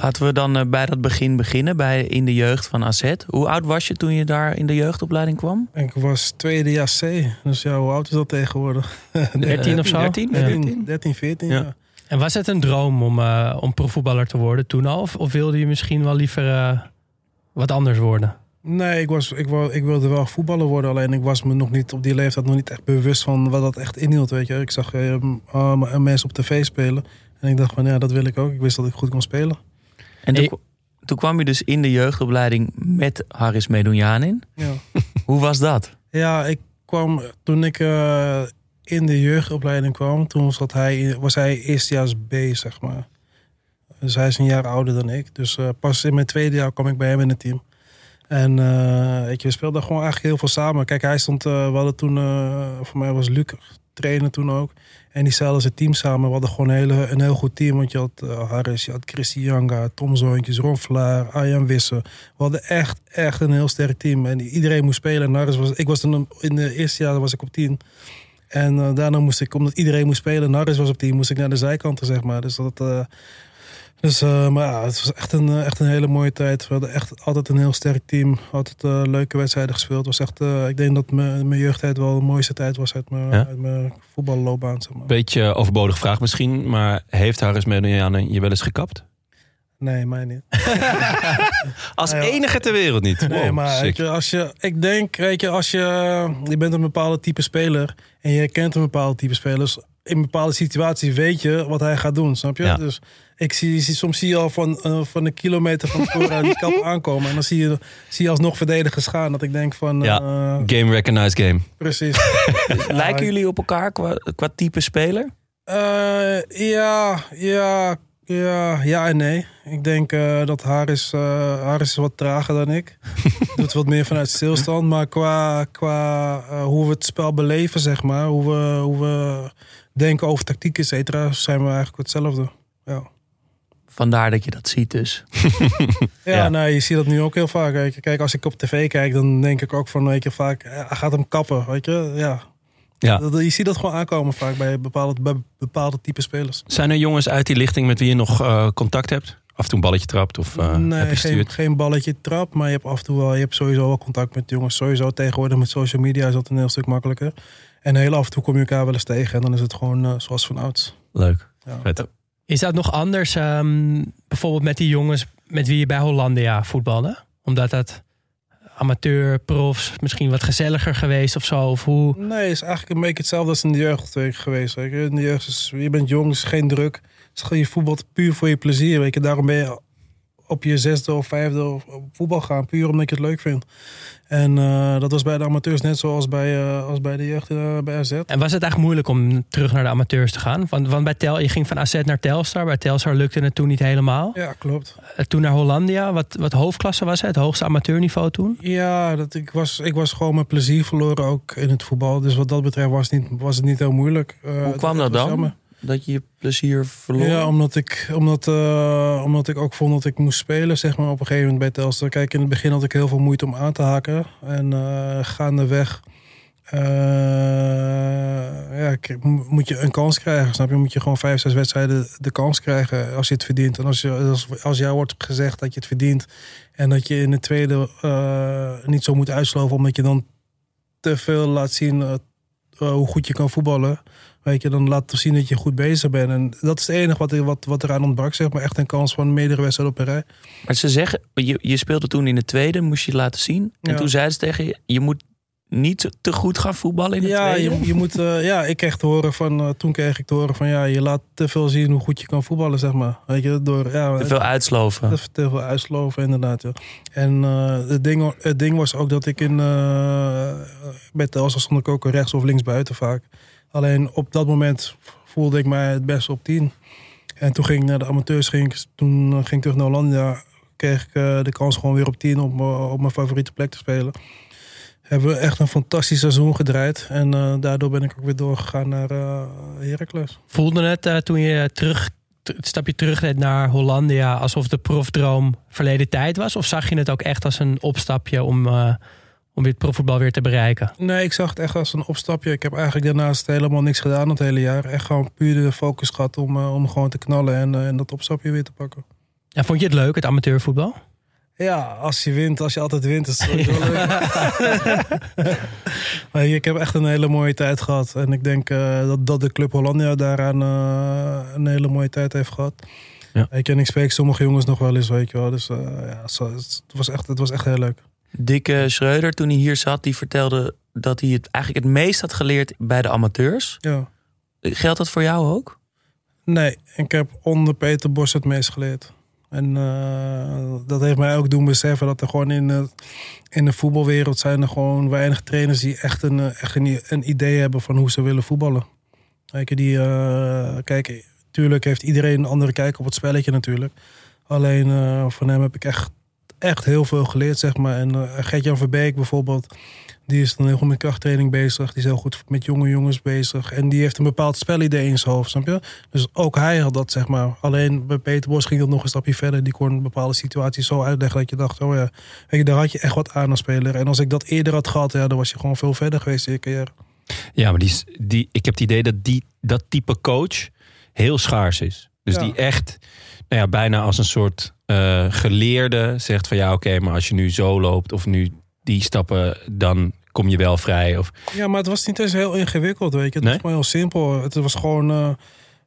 Laten we dan eh, bij dat begin beginnen, bij in de jeugd van AZ. Hoe oud was je toen je daar in de jeugdopleiding kwam? Ik was tweede jaar C. Dus ja, hoe oud is dat tegenwoordig? 13 of zo? 13, Ja. 13, 13 14, Ja. ja. En was het een droom om, eh, om profvoetballer te worden toen al? Of, of wilde je misschien wel liever eh, wat anders worden? Nee, ik, was, ik, wou, ik wilde wel voetballer worden. Alleen ik was me nog niet op die leeftijd nog niet echt bewust van wat dat echt inhield. Weet je. Ik zag eh, uh, mensen op tv spelen. En ik dacht van ja, dat wil ik ook. Ik wist dat ik goed kon spelen. En toen, Ik- kwa- toen kwam je dus in de jeugdopleiding met Haris Medunjanin. Ja, Hoe was dat? ja ik kwam toen ik eh, in de jeugdopleiding kwam. Toen zat hij, was hij eerstejaars B, zeg maar. Dus hij is een jaar ouder dan ik. Dus eh, pas in mijn tweede jaar kwam ik bij hem in het team. En eh, weet je, we speelden gewoon eigenlijk heel veel samen. Kijk, hij stond, eh, we hadden toen, eh, voor mij was Luc trainer toen ook. En die stelden zijn team samen. We hadden gewoon een, hele, een heel goed team. Want je had eh, Harris, je had Christy Janga, Tom Zoontjes, Ron Vlaar, Arjan Wissen. We hadden echt, echt een heel sterk team. En iedereen moest spelen. En was, ik was in de eerste jaar was ik op 10. En eh, daarna moest ik, omdat iedereen moest spelen, en Harris was op 10, moest ik naar de zijkanten, zeg maar. Dus dat, eh, dus, eh, maar ja, het was echt een, eh, echt een hele mooie tijd. We hadden echt altijd een heel sterk team. Altijd eh, leuke wedstrijden gespeeld. Was echt, ik denk dat mijn jeugdtijd wel de mooiste tijd was uit mijn, Ja? uit mijn voetballoopbaan. Zeg maar. Beetje overbodige vraag misschien, maar heeft Harris Medunjanin je wel eens gekapt? Nee, mij niet. Als enige ter wereld niet. Nee, maar je, als je, ik denk, weet je, als je, je bent een bepaalde type speler en je kent een bepaalde type spelers, in een bepaalde situatie weet je wat hij gaat doen, snap je? Ja. Dus ik zie, zie- soms zie je al van, eh, van een kilometer van tevoren die kap aankomen en dan zie je, zie je alsnog verdedigers gaan. Dat ik denk van, Ja. eh, Game recognized game. precies. Lijken jullie op elkaar qua, qua type speler? Eh, ja, ja, ja, ja en nee. Ik denk eh, dat Haris, eh Haris is wat trager dan ik. Doet wat meer vanuit stilstand. Maar qua, qua eh, hoe we het spel beleven, zeg maar. Hoe we, hoe we denken over tactiek, et cetera. Zijn we eigenlijk hetzelfde. Ja. Vandaar dat je dat ziet dus. Ja, Ja. nou, je ziet dat nu ook heel vaak. Kijk, als ik op tv kijk, dan denk ik ook van, weet je, vaak, hij gaat hem kappen, weet je. Ja. Ja. Je ziet dat gewoon aankomen vaak bij bepaalde, bij bepaalde type spelers. Zijn er jongens uit die lichting met wie je nog eh, contact hebt? Af en toe een balletje trapt of eh heb je nee, geen, geen balletje trap. Maar je hebt af en toe wel, je hebt sowieso wel contact met jongens. Sowieso tegenwoordig met social media is dat een heel stuk makkelijker. En heel af en toe kom je elkaar wel eens tegen. En dan is het gewoon eh, zoals van ouds. Leuk. Ja. Vet. Is dat nog anders, ehm, bijvoorbeeld met die jongens met wie je bij Hollandia voetbalde? Omdat dat amateur, profs, misschien wat gezelliger geweest of zo? Of hoe? Nee, is eigenlijk een beetje hetzelfde als in de jeugd geweest. Je. In de jeugd je bent jong, is geen druk. Je voetbalt puur voor je plezier. Weet je. Daarom ben je op je zesde of vijfde op voetbal gaan. Puur omdat je het leuk vindt. En eh, dat was bij de amateurs net zoals bij, eh, als bij de jeugd eh, bij AZ. En was het eigenlijk moeilijk om terug naar de amateurs te gaan? Want, want bij Tel, je ging van AZ naar Telstar. Bij Telstar lukte het toen niet helemaal. Ja, klopt. Toen naar Hollandia. Wat, wat hoofdklasse was het? Het hoogste amateurniveau toen? Ja, dat, ik, was, ik was gewoon mijn plezier verloren ook in het voetbal. Dus wat dat betreft was, het niet, was het niet heel moeilijk. Hoe kwam dat dan? jammer. Dat je je plezier verloor? Ja, omdat ik, omdat, eh, omdat ik ook vond dat ik moest spelen, zeg maar, op een gegeven moment bij Telstar. Kijk, in het begin had ik heel veel moeite om aan te haken. En eh gaandeweg eh, ja, moet je een kans krijgen, snap je? Moet je gewoon vijf, zes wedstrijden de kans krijgen als je het verdient. En als, je, als, als jou wordt gezegd dat je het verdient en dat je in de tweede niet zo moet uitsloven, omdat je dan te veel laat zien hoe goed je kan voetballen. Weet je, dan laat zien dat je goed bezig bent. En dat is het enige wat, wat, wat eraan ontbrak, zeg maar. Echt een kans van meerdere wedstrijden op een rij. Maar ze zeggen, je, je speelde toen in de tweede, moest je het laten zien. En Ja. toen zeiden ze tegen je, je moet niet te goed gaan voetballen in de Ja, tweede. je, je moet, eh, ja, ik kreeg te horen van, eh, toen kreeg ik te horen van, ja, je laat te veel zien hoe goed je kan voetballen, zeg maar. Weet je, door, ja, Te veel uitsloven. Te, te veel uitsloven, inderdaad. Ja. En eh, het, ding, het ding was ook dat ik in. eh bij Telstar stond ik ook rechts of links buiten vaak. Alleen op dat moment voelde ik mij het beste op 10. En toen ging ik naar de amateurs, ging toen eh, ging ik terug naar Hollandia. Kreeg ik eh, de kans gewoon weer op 10 op, op mijn favoriete plek te spelen. Hebben we echt een fantastisch seizoen gedraaid. En eh, daardoor ben ik ook weer doorgegaan naar eh Heracles. Voelde het eh, toen je terug, het stapje terug naar Hollandia alsof de profdroom verleden tijd was? Of zag je het ook echt als een opstapje om, eh, om weer het profvoetbal weer te bereiken? Nee, ik zag het echt als een opstapje. Ik heb eigenlijk daarnaast helemaal niks gedaan het hele jaar. Echt gewoon puur de focus gehad om, eh, om gewoon te knallen en, eh, en dat opstapje weer te pakken. En vond je het leuk, het amateurvoetbal? Ja, als je wint, als je altijd wint, is het sowieso leuk. maar ik heb echt een hele mooie tijd gehad. En ik denk eh, dat, dat de Club Hollandia daaraan een hele mooie tijd heeft gehad. Ja. Je, en ik spreek sommige jongens nog wel eens, weet je wel. Dus ja, het, was echt, het was echt heel leuk. Dikke Schreuder, toen hij hier zat, die vertelde dat hij het eigenlijk het meest had geleerd bij de amateurs. Ja. Geldt dat voor jou ook? Nee, ik heb onder Peter Bos het meest geleerd. En eh, dat heeft mij ook doen beseffen dat er gewoon in, de- in de voetbalwereld zijn er gewoon weinig trainers die echt een, echt een, een idee hebben van hoe ze willen voetballen. Kijk, die, eh, kijk, tuurlijk heeft iedereen een andere kijk op het spelletje natuurlijk. Alleen eh, van hem heb ik echt, echt heel veel geleerd, zeg maar. En eh Gert-Jan Verbeek bijvoorbeeld, die is dan heel goed met krachttraining bezig. Die is heel goed met jonge jongens bezig. En die heeft een bepaald spelidee in zijn hoofd, snap je? Dus ook hij had dat, zeg maar. Alleen bij Peter Bos ging dat nog een stapje verder. Die kon bepaalde situaties zo uitleggen dat je dacht, oh ja, weet je, daar had je echt wat aan als speler. En als ik dat eerder had gehad, ja, dan was je gewoon veel verder geweest in je carrière. Ja, maar die, is- die, ik heb het idee dat die, dat type coach heel schaars is. Dus Ja. die echt nou ja, bijna als een soort eh, geleerde zegt van ja, oké, maar als je nu zo loopt of nu die stappen, dan kom je wel vrij. Of, Ja, maar het was niet eens heel ingewikkeld, weet je. Het Nee? was gewoon heel simpel. Het was gewoon... eh,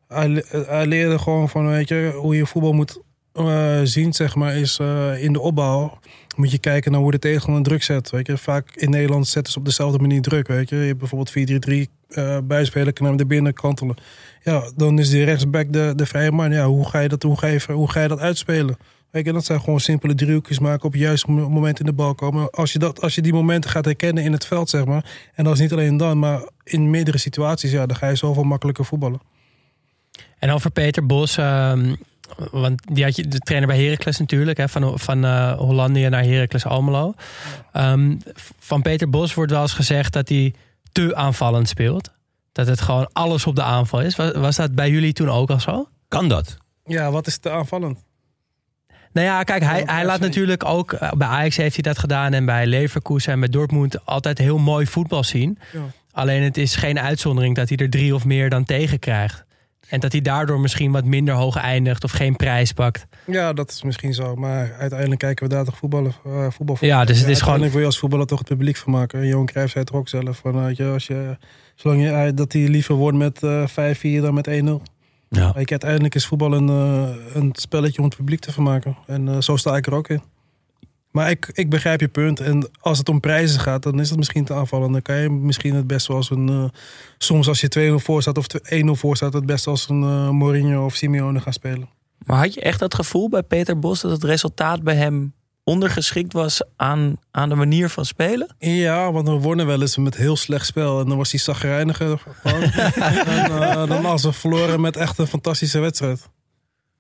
hij, hij leerde gewoon van, weet je, hoe je voetbal moet eh, zien, zeg maar, is in de opbouw. Moet je kijken naar hoe de tegenstander druk zet, weet je. Vaak in Nederland zetten ze op dezelfde manier druk, weet je. Je hebt bijvoorbeeld 4-3-3 eh bijspelen, kan hem er binnen kantelen. Ja, dan is die rechtsback de, de vrije man. Ja, hoe ga je dat, hoe ga je, hoe ga je dat uitspelen? Weet je, dat zijn gewoon simpele driehoekjes maken op het juiste mo- moment in de bal komen. Als je, dat, als je die momenten gaat herkennen in het veld, zeg maar. En dat is niet alleen dan, maar in meerdere situaties, ja, dan ga je zoveel makkelijker voetballen. En over Peter Bos, ehm, want die had je de trainer bij Heracles natuurlijk, hè, van, van eh, Hollandia naar Heracles Almelo. Ehm, van Peter Bos wordt wel eens gezegd dat hij te aanvallend speelt. Dat het gewoon alles op de aanval is. Was, was dat bij jullie toen ook al zo? kan dat? Ja, wat is te aanvallend? Nou ja, kijk, hij, hij laat natuurlijk ook... eh, Bij Ajax heeft hij dat gedaan en bij Leverkusen en bij Dortmund altijd heel mooi voetbal zien. Ja. Alleen het is geen uitzondering dat hij er drie of meer dan tegen krijgt. En dat hij daardoor misschien wat minder hoog eindigt of geen prijs pakt. Ja, dat is misschien zo. Maar uiteindelijk kijken we daar toch voetballen, eh, voetbal voor. Ja, dus het is gewoon... Wil je als voetballer toch het publiek vermaken. En Johan Cruijff zei het ook zelf. Van, je, als je, zolang je, eh, dat hij liever wordt met eh 5-4 dan met 1-0. Ja. Uiteindelijk is voetbal een, eh, een spelletje om het publiek te vermaken. En eh, zo sta ik er ook in. Maar ik, ik begrijp je punt. En als het om prijzen gaat, dan is het misschien te aanvallen. Dan kan je misschien het best wel als een... eh, soms als je 2-0 voor staat of 1-0 voor staat... het best als een eh, Mourinho of Simeone gaan spelen. Maar had je echt dat gevoel bij Peter Bos dat het resultaat bij hem ondergeschikt was aan, aan de manier van spelen? Ja, want we wonnen wel eens met heel slecht spel. En dan was hij zagrijniger. gewoon. en eh, dan als we verloren met echt een fantastische wedstrijd.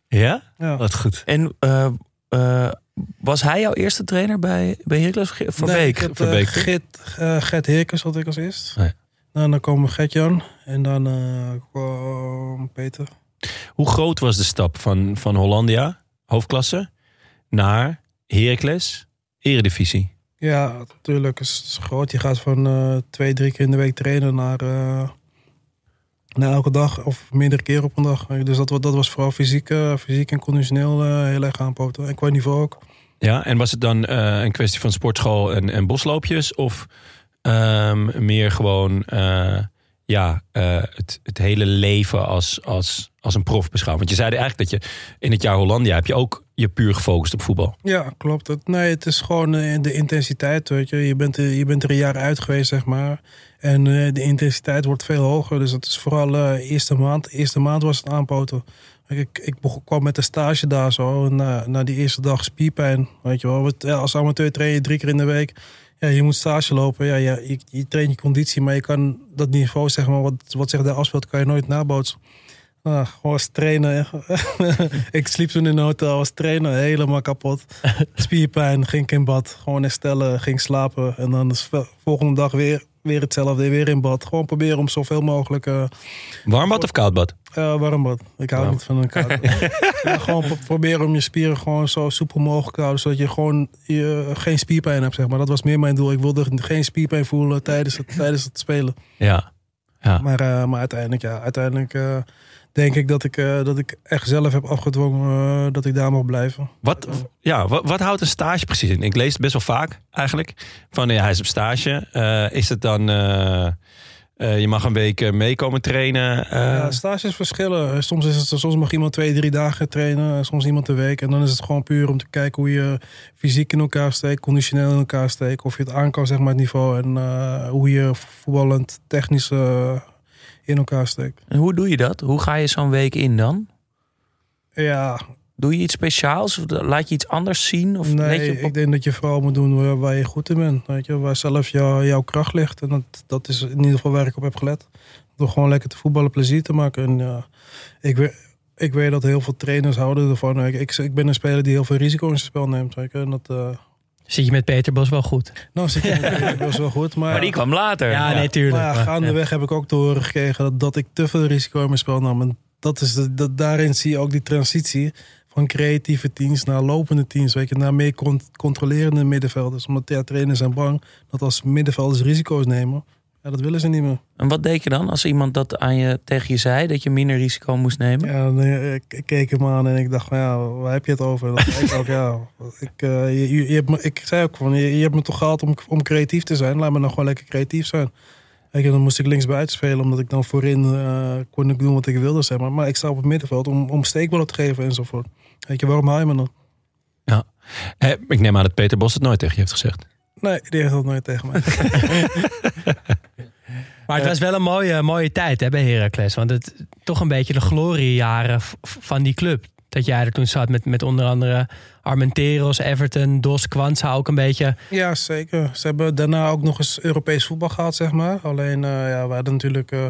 Ja? Ja. Wat goed. En eh, eh, was hij jouw eerste trainer bij, bij Heracles? Van Nee, Beek? eh, Beek, Gert, eh, Gert had ik als eerst. Nee. Nou, dan komen Gert-Jan. En dan eh, kwam Peter. Hoe groot was de stap van, van Hollandia, hoofdklasse, naar Heracles, eredivisie? Ja, natuurlijk. Het is groot. Je gaat van eh, twee, drie keer in de week trainen naar, naar elke dag. Of meerdere keer op een dag. Dus dat, dat was vooral fysiek, eh, fysiek en conditioneel eh, heel erg aanpoten. En qua niveau ook. Ja, en was het dan eh, een kwestie van sportschool en, en bosloopjes? Of ehm, meer gewoon ja, het, het hele leven als, als, als een prof beschouwen? Want je zei eigenlijk dat je in het jaar Hollandia heb je ook je puur gefocust op voetbal. Ja, klopt. Nee, het is gewoon de intensiteit, weet je. Je bent, je bent er een jaar uit geweest, zeg maar. En eh, de intensiteit wordt veel hoger. Dus het is vooral eh eerste maand. Eerste maand was het aanpoten. Ik, ik kwam met een stage daar zo. En na, na die eerste dag spierpijn, weet je wel. Want, ja, Als amateur train je drie keer in de week. Ja, je moet stage lopen. Ja, ja, je, je traint je conditie, maar je kan dat niveau, zeg maar, wat, wat zich daar afspeelt, kan je nooit nabootsen. Ah, gewoon was trainen. ik sliep toen in een hotel, was trainen, helemaal kapot. Spierpijn, ging ik in bad. Gewoon herstellen, ging slapen. En dan de volgende dag weer, weer hetzelfde, weer in bad. Gewoon proberen om zoveel mogelijk... eh Warm bad of koud bad? eh, warm bad. Ik hou niet van een koud ja, gewoon pro- proberen om je spieren gewoon zo soepel mogelijk te houden. Zodat je gewoon je, geen spierpijn hebt, zeg maar. Dat was meer mijn doel. Ik wilde geen spierpijn voelen tijdens het, tijdens het spelen. Ja. ja. Maar, eh, maar uiteindelijk, ja, uiteindelijk denk ik dat ik, eh, dat ik echt zelf heb afgedwongen eh, dat ik daar mag blijven. Wat, ja, wat, wat houdt een stage precies in? Ik lees het best wel vaak eigenlijk. Van ja, hij is op stage. Eh, is het dan... eh, eh, je mag een week eh, meekomen trainen. eh, Ja, stages verschillen. Soms, is het, soms mag iemand twee, drie dagen trainen, soms iemand een week. En dan is het gewoon puur om te kijken hoe je fysiek in elkaar steekt, conditioneel in elkaar steekt. Of je het aan kan, zeg maar, het niveau. En eh, hoe je voetballend technisch eh, in elkaar steekt. En hoe doe je dat? Hoe ga je zo'n week in dan? Ja, Doe je iets speciaals? Of laat je iets anders zien? Of let je nee, op- ik denk dat je vooral moet doen waar, waar je goed in bent. Weet je, waar zelf jou, jouw kracht ligt. En dat, dat is in ieder geval waar ik op heb gelet. Door gewoon lekker te voetballen, plezier te maken. En ja, ik, weet, ik weet dat heel veel trainers houden ervan. Ik, ik, ik ben een speler die heel veel risico in zijn spel neemt. Weet je. En dat, eh, Zit je met Peter Bos wel goed? nou, zit je dat is wel goed. Maar, Maar die kwam later. Ja, nee, tuurlijk. maar ja, Maar- gaandeweg heb ik ook te horen gekregen dat, dat ik te veel risico in mijn spel nam. En dat is de, dat, daarin zie je ook die transitie van creatieve teams naar lopende teams. Weet je, naar meer con- controlerende middenvelders. Omdat ja, trainers zijn bang dat als middenvelders risico's nemen, ja, dat willen ze niet meer. En wat deed je dan als iemand dat aan je, tegen je zei? Dat je minder risico moest nemen? Ja, dan, eh, ik, ik keek hem aan en ik dacht van ja, waar heb je het over? Dat ik ook, ja, ik, eh, je, je, je hebt me, ik zei ook van je, je hebt me toch gehaald om, om creatief te zijn. Laat me dan gewoon lekker creatief zijn. Je, dan moest ik linksbuiten spelen, omdat ik dan voorin eh, kon ik doen wat ik wilde. Zeg maar. maar ik sta op het middenveld om, om steekballen te geven enzovoort. Weet je, waarom haal je me dan? eh, ik neem aan dat Peter Bos het nooit tegen je heeft gezegd. Nee, die heeft dat nooit tegen mij. Maar het was wel een mooie, mooie tijd hè, bij Heracles. Want het toch een beetje de gloriejaren van die club. Dat jij er toen zat met, met onder andere Armenteros, Everton, Dos, Kwanza ook een beetje. Ja, zeker. Ze hebben daarna ook nog eens Europees voetbal gehad, zeg maar. Alleen, eh, ja, we hadden natuurlijk eh,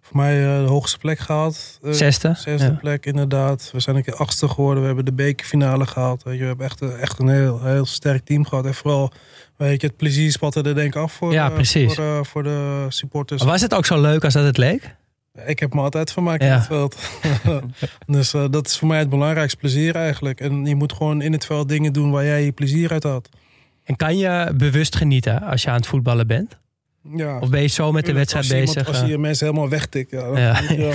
voor mij eh, de hoogste plek gehaald. Eh, Zesde. Zesde Ja. plek, inderdaad. We zijn een keer achtste geworden. We hebben de bekerfinale gehaald. Weet je, we hebben echt, een- echt een heel, heel sterk team gehad. En vooral, weet je, het plezier spatte er denk ik af voor, Ja, eh, precies. voor, eh, voor de supporters. Was het ook zo leuk als dat het leek? Ik heb me altijd vermaakt in Ja. het veld. dus eh, dat is voor mij het belangrijkste plezier eigenlijk. En je moet gewoon in het veld dingen doen waar jij je plezier uit had. En kan je bewust genieten als je aan het voetballen bent? Ja. Of ben je zo met de wedstrijd als je iemand- bezig? Als je mensen helemaal wegtikt. Ja, dan- Ja. ja.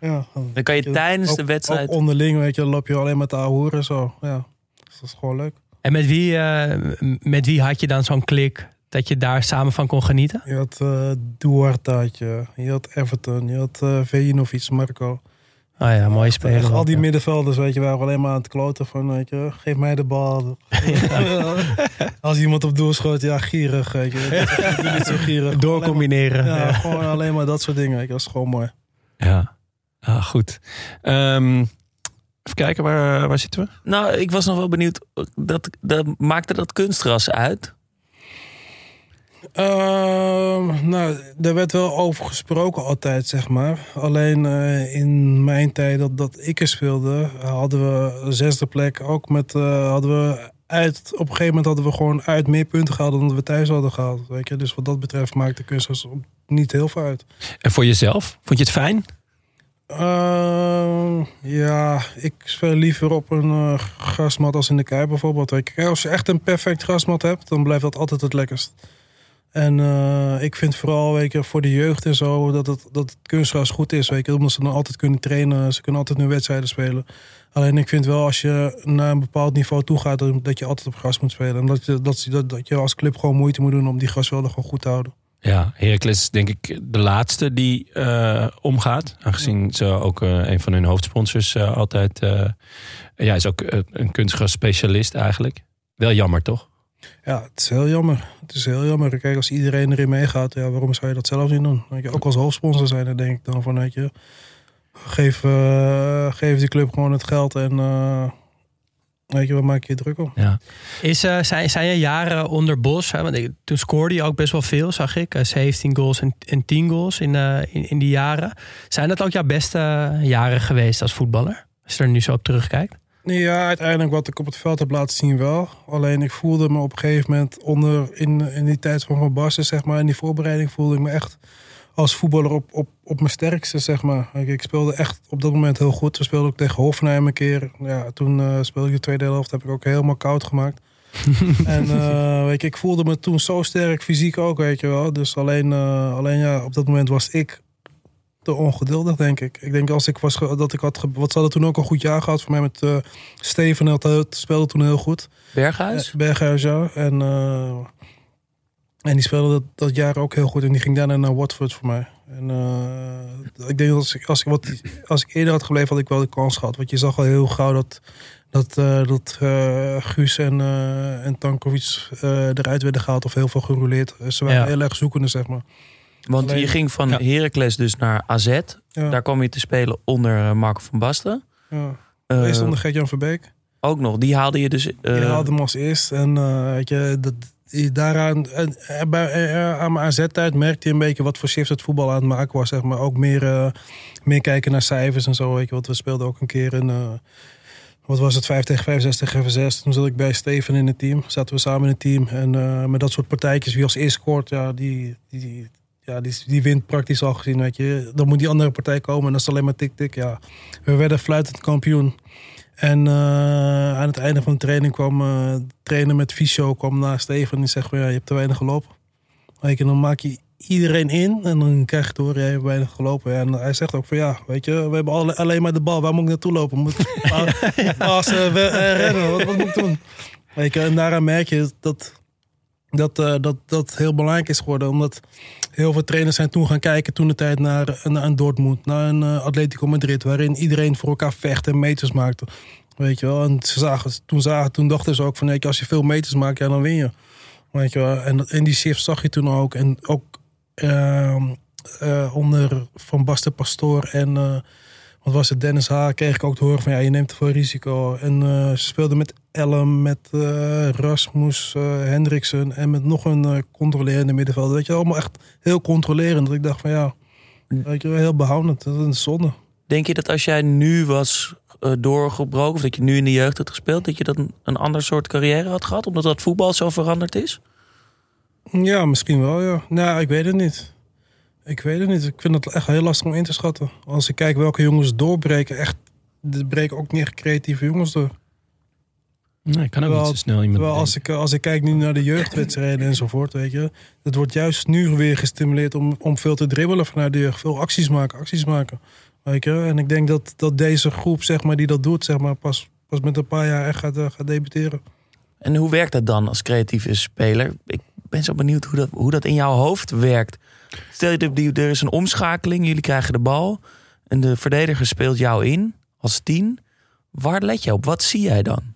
ja. Dan kan je tijdens de wedstrijd... Ook onderling, weet je, dan loop je alleen met de ouwe zo. Ja, dus dat is gewoon leuk. En met wie, eh, met wie had je dan zo'n klik dat je daar samen van kon genieten? Je had eh Duarte, had je, je had Everton, je had eh Vejinovic, Marco. Oh ja, mooie speler. Echt, al die Ja. middenvelders, weet je, waren alleen maar aan het kloten van, weet je, geef mij de bal. Als iemand op doel schoot, ja, gierig, weet je. Ik ben niet zo gierig. Doorcombineren. Ja, Ja. gewoon alleen maar dat soort dingen, weet je. Dat is gewoon mooi. Ja, ah, goed. Ehm, Even kijken, waar, waar zitten we? Nou, ik was nog wel benieuwd. Dat, dat, maakte dat kunstgras uit? Ehm, nou, daar werd wel over gesproken altijd, zeg maar. Alleen eh, in mijn tijd dat, dat ik er speelde, hadden we zesde plek. Ook met, eh, hadden we uit, op een gegeven moment hadden we gewoon uit meer punten gehaald dan we thuis hadden gehaald. Weet je? Dus wat dat betreft maakt de kunstgras niet heel veel uit. En voor jezelf? Vond je het fijn? Ehm, ja, ik speel liever op een eh, grasmat als in de Kuip bijvoorbeeld. Als je echt een perfect grasmat hebt, dan blijft dat altijd het lekkerst. En eh, ik vind vooral weet voor de jeugd en zo dat het, dat kunstgras goed is. Weet je, omdat ze dan altijd kunnen trainen. Ze kunnen altijd hun wedstrijden spelen. Alleen ik vind wel als je naar een bepaald niveau toe gaat, dat- dat je altijd op gras moet spelen. En dat je, dat, dat, dat je als club gewoon moeite moet doen om die grasvelden gewoon goed te houden. Ja, Heracles denk ik de laatste die eh, omgaat. Aangezien ze ook eh, een van hun hoofdsponsors eh, altijd... ja, is ook een kunstgras specialist eigenlijk. Wel jammer, toch? Ja, het is heel jammer. Het is heel jammer. Kijk, als iedereen erin meegaat, ja, waarom zou je dat zelf niet doen? Je, ook als hoofdsponsor zijn, dan denk ik dan van, je, geef, geef die club gewoon het geld en weet je, wat maak je je druk om? Ja. Is, eh, zijn, zijn je jaren onder Bos? Hè? Want ik- toen scoorde je ook best wel veel, zag ik. Eh, 17 goals en, en 10 goals in, eh, in, in die jaren. Zijn dat ook jouw beste jaren geweest als voetballer? Als je er nu zo op terugkijkt. Ja, uiteindelijk wat ik op het veld heb laten zien wel. Alleen ik voelde me op een gegeven moment onder, in, in die tijd van Van Basten, zeg maar, in die voorbereiding voelde ik me echt als voetballer op, op, op mijn sterkste, zeg maar. Kijk, Ik speelde echt op dat moment heel goed. We speelden ook tegen Hoffenheim een keer. Ja, toen eh, speelde ik de tweede helft, heb ik ook helemaal koud gemaakt. en eh, weet je, ik voelde me toen zo sterk, fysiek ook, weet je wel. Dus alleen, eh, alleen ja, op dat moment was ik te ongeduldig, denk ik. Ik denk als ik was dat ik had, wat ze hadden toen ook een goed jaar gehad voor mij met Steven, had, het speelde toen heel goed. Berghuis? Berghuis, ja. En, en die speelde dat, dat jaar ook heel goed. En die ging daarna naar Watford voor mij. En eh, ik denk dat als ik, als, ik wat, als ik eerder had gebleven, had ik wel de kans gehad. Want je zag al heel gauw dat, dat, eh, dat eh, Guus en, en Tankovic eruit werden gehaald of heel veel gerouleerd. Ze waren Ja. heel erg zoekende, zeg maar. Want Alleen- je ging van Ja. Heracles dus naar AZ. Ja, Daar kwam je te spelen onder Marco van Basten. ja. Eerst onder Gert-Jan Verbeek. ook nog, die haalde je dus... Die haalde hem als eerst. En weet je, dat, daaraan, en, eh, eh, aan mijn AZ-tijd merkte je een beetje wat voor shift het voetbal aan het maken was. Zeg maar. Ook meer, eh, meer kijken naar cijfers en zo. Weet je, want we speelden ook een keer eh, wat was het, 5 tegen 5, 6 tegen 6. Toen zat ik bij Steven in het team. Zaten we samen in het team. En eh, met dat soort partijtjes, wie als eerst scoort, ja, die, die, ja, die, die wint praktisch al gezien. Weet je. Dan moet die andere partij komen en dat is alleen maar tik-tik. Ja. We werden fluitend kampioen. En eh, aan het einde van de training kwam de trainer met fysio kwam naar Steven en die zegt van ja, je hebt te weinig gelopen. Weet je, dan maak je iedereen in en dan krijg je horen, jij hebt weinig gelopen. Ja, en hij zegt ook van ja, weet je, we hebben alle, alleen maar de bal, waar moet ik naartoe lopen? Moet ik passen, eh, rennen, wat, wat moet ik doen? Weet je, en daaraan merk je dat dat, eh, dat dat heel belangrijk is geworden. Omdat heel veel trainers zijn toen gaan kijken toen de tijd naar, naar een Dortmund, naar een eh, Atletico Madrid, waarin iedereen voor elkaar vecht en meters maakte. Weet je wel, en ze zagen, toen, zagen, toen dachten ze ook van je, als je veel meters maakt, ja, dan win je. Weet je wel, en, en die shift zag je toen ook. En ook ehm, eh, onder Van Basten Pastoor en wat was het, Dennis H. kreeg ik ook te horen van ja, je neemt te veel risico. En ze speelden met Ellem, met eh, Rasmus, eh Hendriksen en met nog een eh, controlerende middenvelder. Weet je, allemaal echt heel controlerend. Dat ik dacht van ja, weet je, heel behoudend. Dat is een zonde. Denk je dat als jij nu was doorgebroken, of dat je nu in de jeugd had gespeeld, dat je dan een, ander soort carrière had gehad, omdat dat voetbal zo veranderd is? Ja, misschien wel, ja. Nou, ik weet het niet. Ik weet het niet. Ik vind het echt heel lastig om in te schatten. Als ik kijk welke jongens doorbreken, echt, er breken ook meer creatieve jongens door. Nee, ik kan ook Terwijl- niet zo snel iemand Terwijl als ik, als ik kijk nu naar de jeugdwedstrijden enzovoort, weet je. Het wordt juist nu weer gestimuleerd om, om veel te dribbelen vanuit de jeugd. Veel acties maken, acties maken. Weet je. En ik denk dat, dat deze groep, zeg maar, die dat doet, zeg maar, pas, pas met een paar jaar echt gaat, eh, gaat debuteren. En hoe werkt dat dan als creatieve speler? Ik ben zo benieuwd hoe dat, hoe dat in jouw hoofd werkt. Stel je, die- er is een omschakeling, jullie krijgen de bal en de verdediger speelt jou in als tien. Waar let je op? Wat zie jij dan?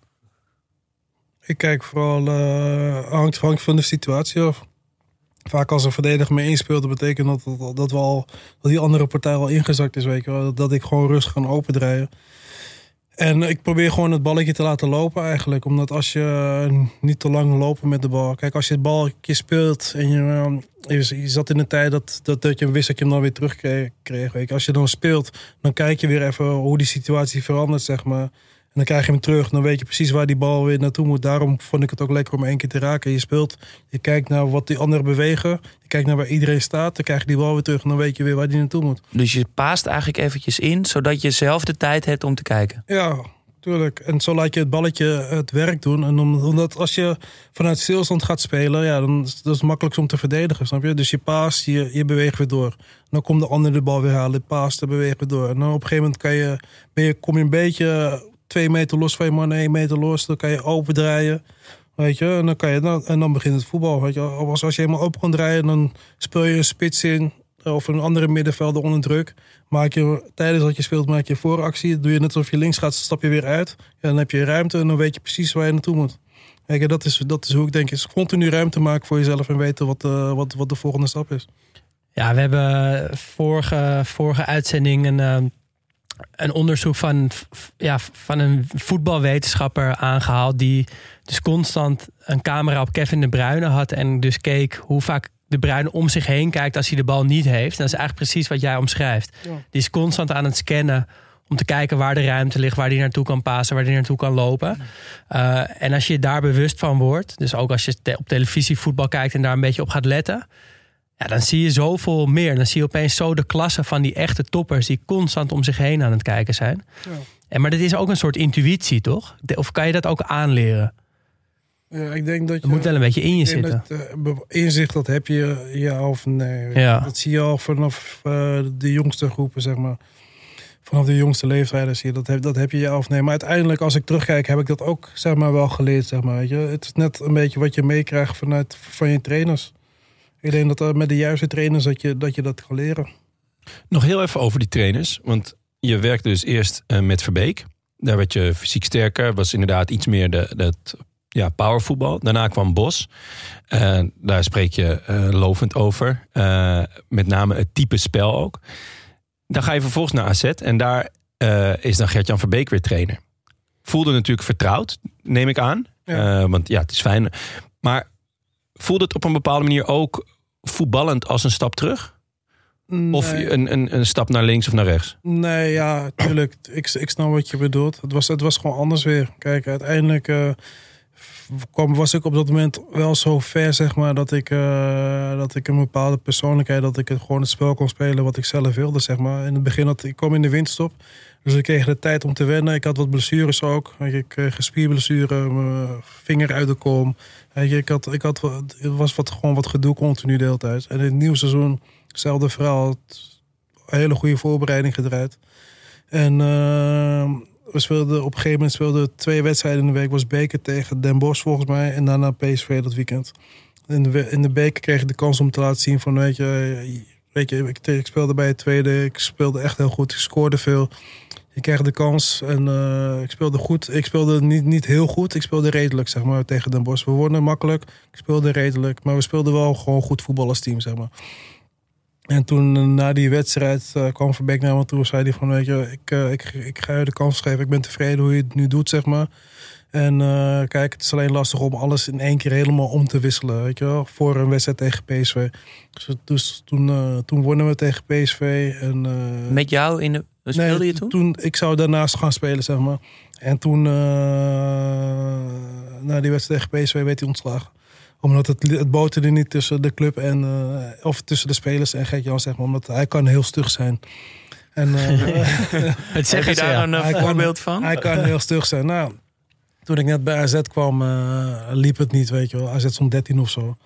Ik kijk vooral, eh hangt, van de situatie af. Vaak als een verdediger me inspeelt, dat betekent dat, dat, dat, we al, dat die andere partij al ingezakt is. Weet je. Dat, ik gewoon rustig kan opendraaien. En ik probeer gewoon het balletje te laten lopen eigenlijk. Omdat als je niet te lang lopen met de bal. Kijk, als je het balletje speelt en je, eh, je, zat in een tijd dat, dat, dat je wist dat je hem dan weer terugkreeg. Weet je. Als je dan speelt, dan kijk je weer even hoe die situatie verandert, zeg maar. En dan krijg je hem terug. Dan weet je precies waar die bal weer naartoe moet. Daarom vond ik het ook lekker om één keer te raken. Je speelt, je kijkt naar wat die anderen bewegen. Je kijkt naar waar iedereen staat. Dan krijg je die bal weer terug. En dan weet je weer waar die naartoe moet. Dus je paast eigenlijk eventjes in, zodat je zelf de tijd hebt om te kijken. Ja, tuurlijk. En zo laat je het balletje het werk doen. En om- omdat als je vanuit stilstand gaat spelen, ja, dan is dat is makkelijk om te verdedigen, snap je? Dus je paast, je, je beweegt weer door. Dan komt de ander de bal weer halen, je paast, dan beweegt weer door. En dan op een gegeven moment kan je, ben je, kom je een beetje twee meter los van je man, één meter los. Dan kan je open draaien. Weet je, en dan, kan je, dan, en dan begint het voetbal. Weet je. Als, als je helemaal open kan draaien, dan speel je een spits in. Of een andere middenvelder onder druk. Maak je, tijdens dat je speelt, maak je vooractie. Doe je net alsof je links gaat, stap je weer uit. Ja, dan heb je ruimte en dan weet je precies waar je naartoe moet. Kijk, en dat is, dat is hoe ik denk. Is continu ruimte maken voor jezelf en weten wat, eh, wat, wat de volgende stap is. Ja, we hebben vorige, vorige uitzending een, eh, een onderzoek van, ja, van een voetbalwetenschapper aangehaald. Die dus constant een camera op Kevin de Bruyne had. En dus keek hoe vaak de Bruyne om zich heen kijkt als hij de bal niet heeft. Dat is eigenlijk precies wat jij omschrijft. Ja. Die is constant aan het scannen om te kijken waar de ruimte ligt, waar hij naartoe kan passen, waar hij naartoe kan lopen. Uh, en als je daar bewust van wordt, dus ook als je op televisie voetbal kijkt en daar een beetje op gaat letten, ja, dan zie je zoveel meer. Dan zie je opeens zo de klasse van die echte toppers die constant om zich heen aan het kijken zijn. Ja. En, maar dit is ook een soort intuïtie, toch? De- Of kan je dat ook aanleren? Ja, ik denk dat je, Het moet wel een beetje in je zitten. dat, eh, inzicht, dat heb je ja of nee. Ja. Dat zie je al vanaf eh, de jongste groepen, zeg maar. Vanaf de jongste leeftijden zie je dat. Heb, dat heb je ja of nee. Maar uiteindelijk, als ik terugkijk, heb ik dat ook zeg maar, wel geleerd. Zeg maar, weet je. Het is net een beetje wat je meekrijgt vanuit van je trainers. Ik denk dat eh, met de juiste trainers dat je dat, je dat kan leren. Nog heel even over die trainers. Want je werkte dus eerst eh, met Verbeek. Daar werd je fysiek sterker. Was inderdaad iets meer de, het, ja, powervoetbal. Daarna kwam Bos. Daar spreek je eh, lovend over. Met name het type spel ook. Dan ga je vervolgens naar AZ. En daar is dan Gert-Jan Verbeek weer trainer. Voelde natuurlijk vertrouwd, neem ik aan. Ja. Want ja, het is fijn. Maar voelde het op een bepaalde manier ook voetballend als een stap terug? Of een, een, een stap naar links of naar rechts? Nee, ja, tuurlijk. Ik, ik snap wat je bedoelt. Het was, het was gewoon anders weer. Kijk, uiteindelijk eh, kwam, was ik op dat moment wel zo ver, zeg maar, dat ik, eh, dat ik een bepaalde persoonlijkheid, dat ik het gewoon het spel kon spelen wat ik zelf wilde, zeg maar. In het begin had ik kwam in de winterstop, dus ik kreeg de tijd om te wennen. Ik had wat blessures ook. Ik kreeg spierblessure, mijn vinger uit de kom. Ik had, ik had, het was wat, gewoon wat gedoe continu de hele tijd. En in het nieuwe seizoen, hetzelfde verhaal. Een hele goede voorbereiding gedraaid. En eh, we speelden op een gegeven moment speelden we twee wedstrijden in de week. Was beker tegen Den Bosch volgens mij. En daarna PSV dat weekend. In de, in de beker kreeg ik de kans om te laten zien van weet je, weet je ik, ik speelde bij het tweede. Ik speelde echt heel goed. Ik scoorde veel. Je krijgt de kans en eh, ik speelde goed. Ik speelde niet, niet heel goed. Ik speelde redelijk, zeg maar, tegen Den Bosch. We wonnen makkelijk. Ik speelde redelijk. Maar we speelden wel gewoon goed voetbal als team, zeg maar. En toen eh, na die wedstrijd eh, kwam Verbeek naar me toe zei hij van, weet je, ik, ik, ik ga je de kans geven. Ik ben tevreden hoe je het nu doet, zeg maar. En kijk, het is alleen lastig om alles in één keer helemaal om te wisselen, weet je. Voor een wedstrijd tegen PSV. Dus, dus toen, toen wonnen we tegen PSV. En, Met jou in de. Speelde Nee, je toen? Ik zou daarnaast gaan spelen, zeg maar. En toen, eh, na die wedstrijd tegen PSV, werd hij ontslagen. Omdat het, het boterde niet tussen de club en, eh, of tussen de spelers en Gert-Jan, zeg maar. Omdat hij kan heel stug zijn. En, eh, Het zeggen je daar ja. een kan- voorbeeld van? hij kan heel stug zijn. Nou, toen ik net bij AZ kwam, eh, liep het niet, weet je wel. AZ stond 13 of zo.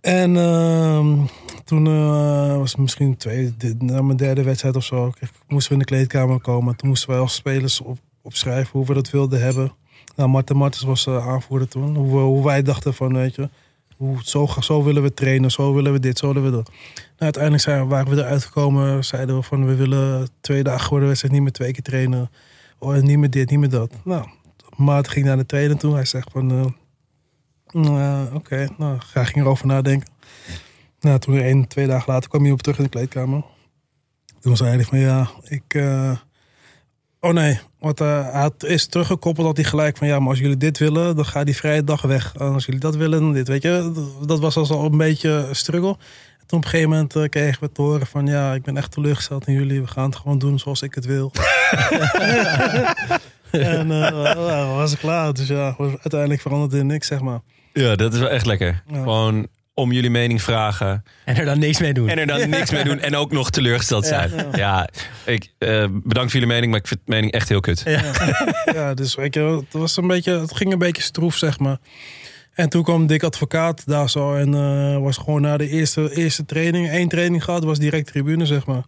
En ehm, toen eh, was het misschien twee, na mijn derde wedstrijd of zo. Moesten we in de kleedkamer komen. Toen moesten wij als spelers op, opschrijven hoe we dat wilden hebben. Nou, Marten Martens was eh, aanvoerder toen. Hoe, hoe wij dachten van, weet je... Hoe, zo, zo willen we trainen, zo willen we dit, zo willen we dat. Nou, uiteindelijk zijn, waren we eruit gekomen, zeiden we van... we willen twee dagen voor wedstrijd niet meer twee keer trainen. Oh, niet meer dit, niet meer dat. Nou, Maarten ging naar de trainer toe. Hij zegt van... eh, Oké, nou, ga ging erover nadenken. Nou, toen één, twee dagen later kwam hij op terug in de kleedkamer. Toen zei hij van ja, ik, eh, Oh nee, want eh, hij is teruggekoppeld dat hij gelijk van ja, maar als jullie dit willen, dan gaat die vrije dag weg. En als jullie dat willen, dan dit. Weet je, dat- was al een beetje een struggle. En toen op een gegeven moment eh, kregen we te horen van ja, ik ben echt teleurgesteld in jullie. We gaan het gewoon doen zoals ik het wil. en eh nou, was ik klaar. Dus ja, was uiteindelijk veranderde in niks, zeg maar. Ja, dat is wel echt lekker. Ja. Gewoon om jullie mening vragen. En er dan niks mee doen. En er dan niks mee doen. En ook nog teleurgesteld zijn. Ja, ik eh, bedankt voor jullie mening, maar ik vind de mening echt heel kut. Ja, dus weet je, het, was een beetje, het ging een beetje stroef, zeg maar. En toen kwam Dick Advocaat daar zo en eh, was gewoon na de eerste, eerste training, één training gehad, was direct tribune, zeg maar.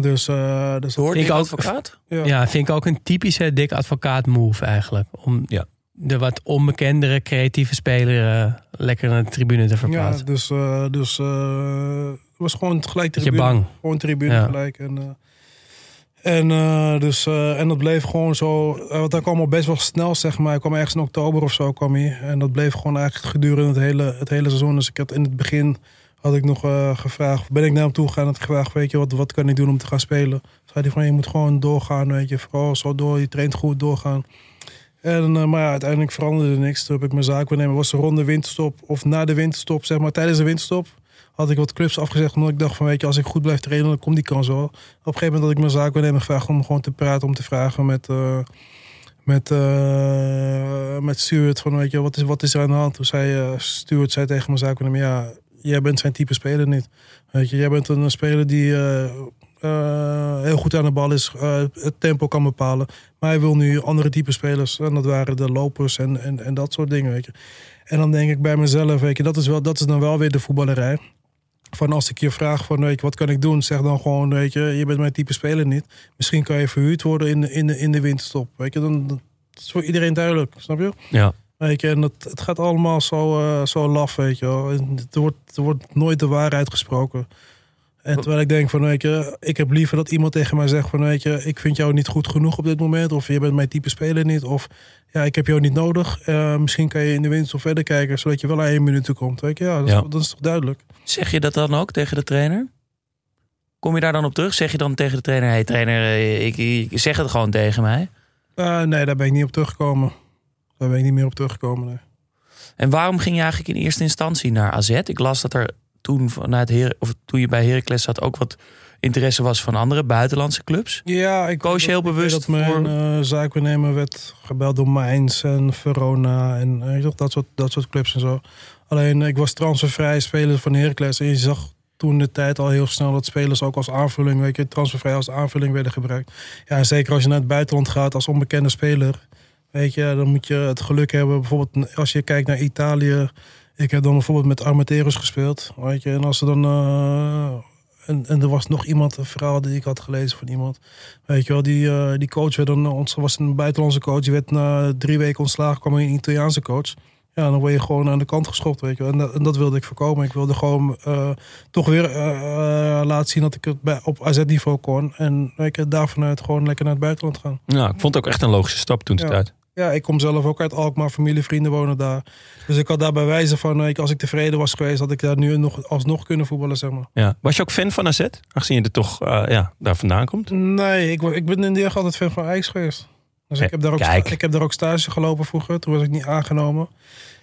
Dus, eh dus Hoort Ik ik ook- advocaat? ja. Ja, vind ik ook een typische dik advocaat move eigenlijk. Om Ja. de wat onbekendere creatieve speler eh, lekker naar de tribune te Ja, verplaatsen. dus, eh, dus eh, het was gewoon gelijk tribune. bang. Gewoon tribune Ja. gelijk. En, eh, en, eh, dus, eh, en dat bleef gewoon zo. want hij kwam al best wel snel, zeg maar. Hij kwam ergens in oktober of zo. Kwam hij. En dat bleef gewoon eigenlijk gedurende het hele, het hele seizoen. Dus ik had in het begin had ik nog eh, gevraagd. Ben ik naar hem toe gegaan en had gevraagd: Weet je, wat, wat kan ik doen om te gaan spelen? Zei hij van: Je moet gewoon doorgaan. Weet je, vooral zo door. Je traint goed doorgaan. En, eh, maar ja, uiteindelijk veranderde er niks. Toen heb ik mijn zaak nemen. Was rond de winterstop of na de winterstop, zeg maar tijdens de winterstop, had ik wat clubs afgezegd. Omdat ik dacht van, weet je, als ik goed blijf trainen, dan komt die kans wel. Op een gegeven moment had ik mijn zaak nemen gevraagd om gewoon te praten, om te vragen met, eh, met, met Stuart van, weet je, wat is, wat is er aan de hand? Toen zei Stuart zei tegen mijn zaak ja, jij bent zijn type speler niet. Weet je, jij bent een speler die eh, eh, heel goed aan de bal is, eh, het tempo kan bepalen. Maar hij wil nu andere type spelers. En dat waren de lopers en, en, en dat soort dingen, weet je. En dan denk ik bij mezelf, weet je, dat is, wel, dat is dan wel weer de voetballerij. Van als ik je vraag van, weet je, wat kan ik doen? Zeg dan gewoon, weet je, je bent mijn type speler niet. Misschien kan je verhuurd worden in de, in de, in de winterstop. Weet je, dan, dat is voor iedereen duidelijk, snap je? Ja. Weet je, en het, het gaat allemaal zo, eh, zo laf, weet je wel. En Er wordt, er wordt nooit de waarheid gesproken. En terwijl ik denk van, weet je, ik heb liever dat iemand tegen mij zegt van, weet je, ik vind jou niet goed genoeg op dit moment. Of je bent mijn type speler niet. Of ja, ik heb jou niet nodig. Eh, misschien kan je in de winst of verder kijken, zodat je wel aan één minuut komt. Weet je, ja, dat, Ja. Is, dat is toch duidelijk. Zeg je dat dan ook tegen de trainer? Kom je daar dan op terug? Zeg je dan tegen de trainer: hey trainer, eh, ik, ik zeg het gewoon tegen mij? Nee, daar ben ik niet op teruggekomen. Daar ben ik niet meer op teruggekomen, nee. En waarom ging je eigenlijk in eerste instantie naar AZ? Ik las dat er toen, vanuit Her of toen je bij Heracles zat ook wat interesse was van andere buitenlandse clubs. Ja, ik Koos je heel bewust dat mijn voor- eh, zaakwaarnemer werd gebeld door Mainz en Verona en eh, dat, soort, dat soort clubs en zo. Alleen ik was transfervrij speler van Heracles en je zag toen de tijd al heel snel dat spelers ook als aanvulling, weet je, transfervrij als aanvulling werden gebruikt. Ja, en zeker als je naar het buitenland gaat als onbekende speler, weet je, dan moet je het geluk hebben. Bijvoorbeeld als je kijkt naar Italië, ik heb dan bijvoorbeeld met Armenteros gespeeld, weet je, en als er dan eh, en, en er was nog iemand, een verhaal die ik had gelezen van iemand. Weet je wel, die, eh, die coach werd dan, was een buitenlandse coach. Die werd na drie weken ontslagen, kwam een Italiaanse coach. Ja, dan word je gewoon aan de kant geschopt, weet je wel. En dat, en dat wilde ik voorkomen. Ik wilde gewoon eh, toch weer eh, eh, laten zien dat ik het bij, op AZ-niveau kon. En weet je, daar vanuit gewoon lekker naar het buitenland gaan. Nou, ik vond het ook echt een logische stap toen Ja. tijd. Ja, ik kom zelf ook uit Alkmaar, familie, vrienden wonen daar. Dus ik had daar bij wijze van, als ik tevreden was geweest, had ik daar nu nog, alsnog kunnen voetballen, zeg maar. Ja. Was je ook fan van AZ? Aangezien je er toch ja, daar vandaan komt? Nee, ik, ik ben in de altijd fan van Ajax geweest. Dus ik heb, daar ook Kijk. ik heb daar ook stage gelopen vroeger. Toen was ik niet aangenomen.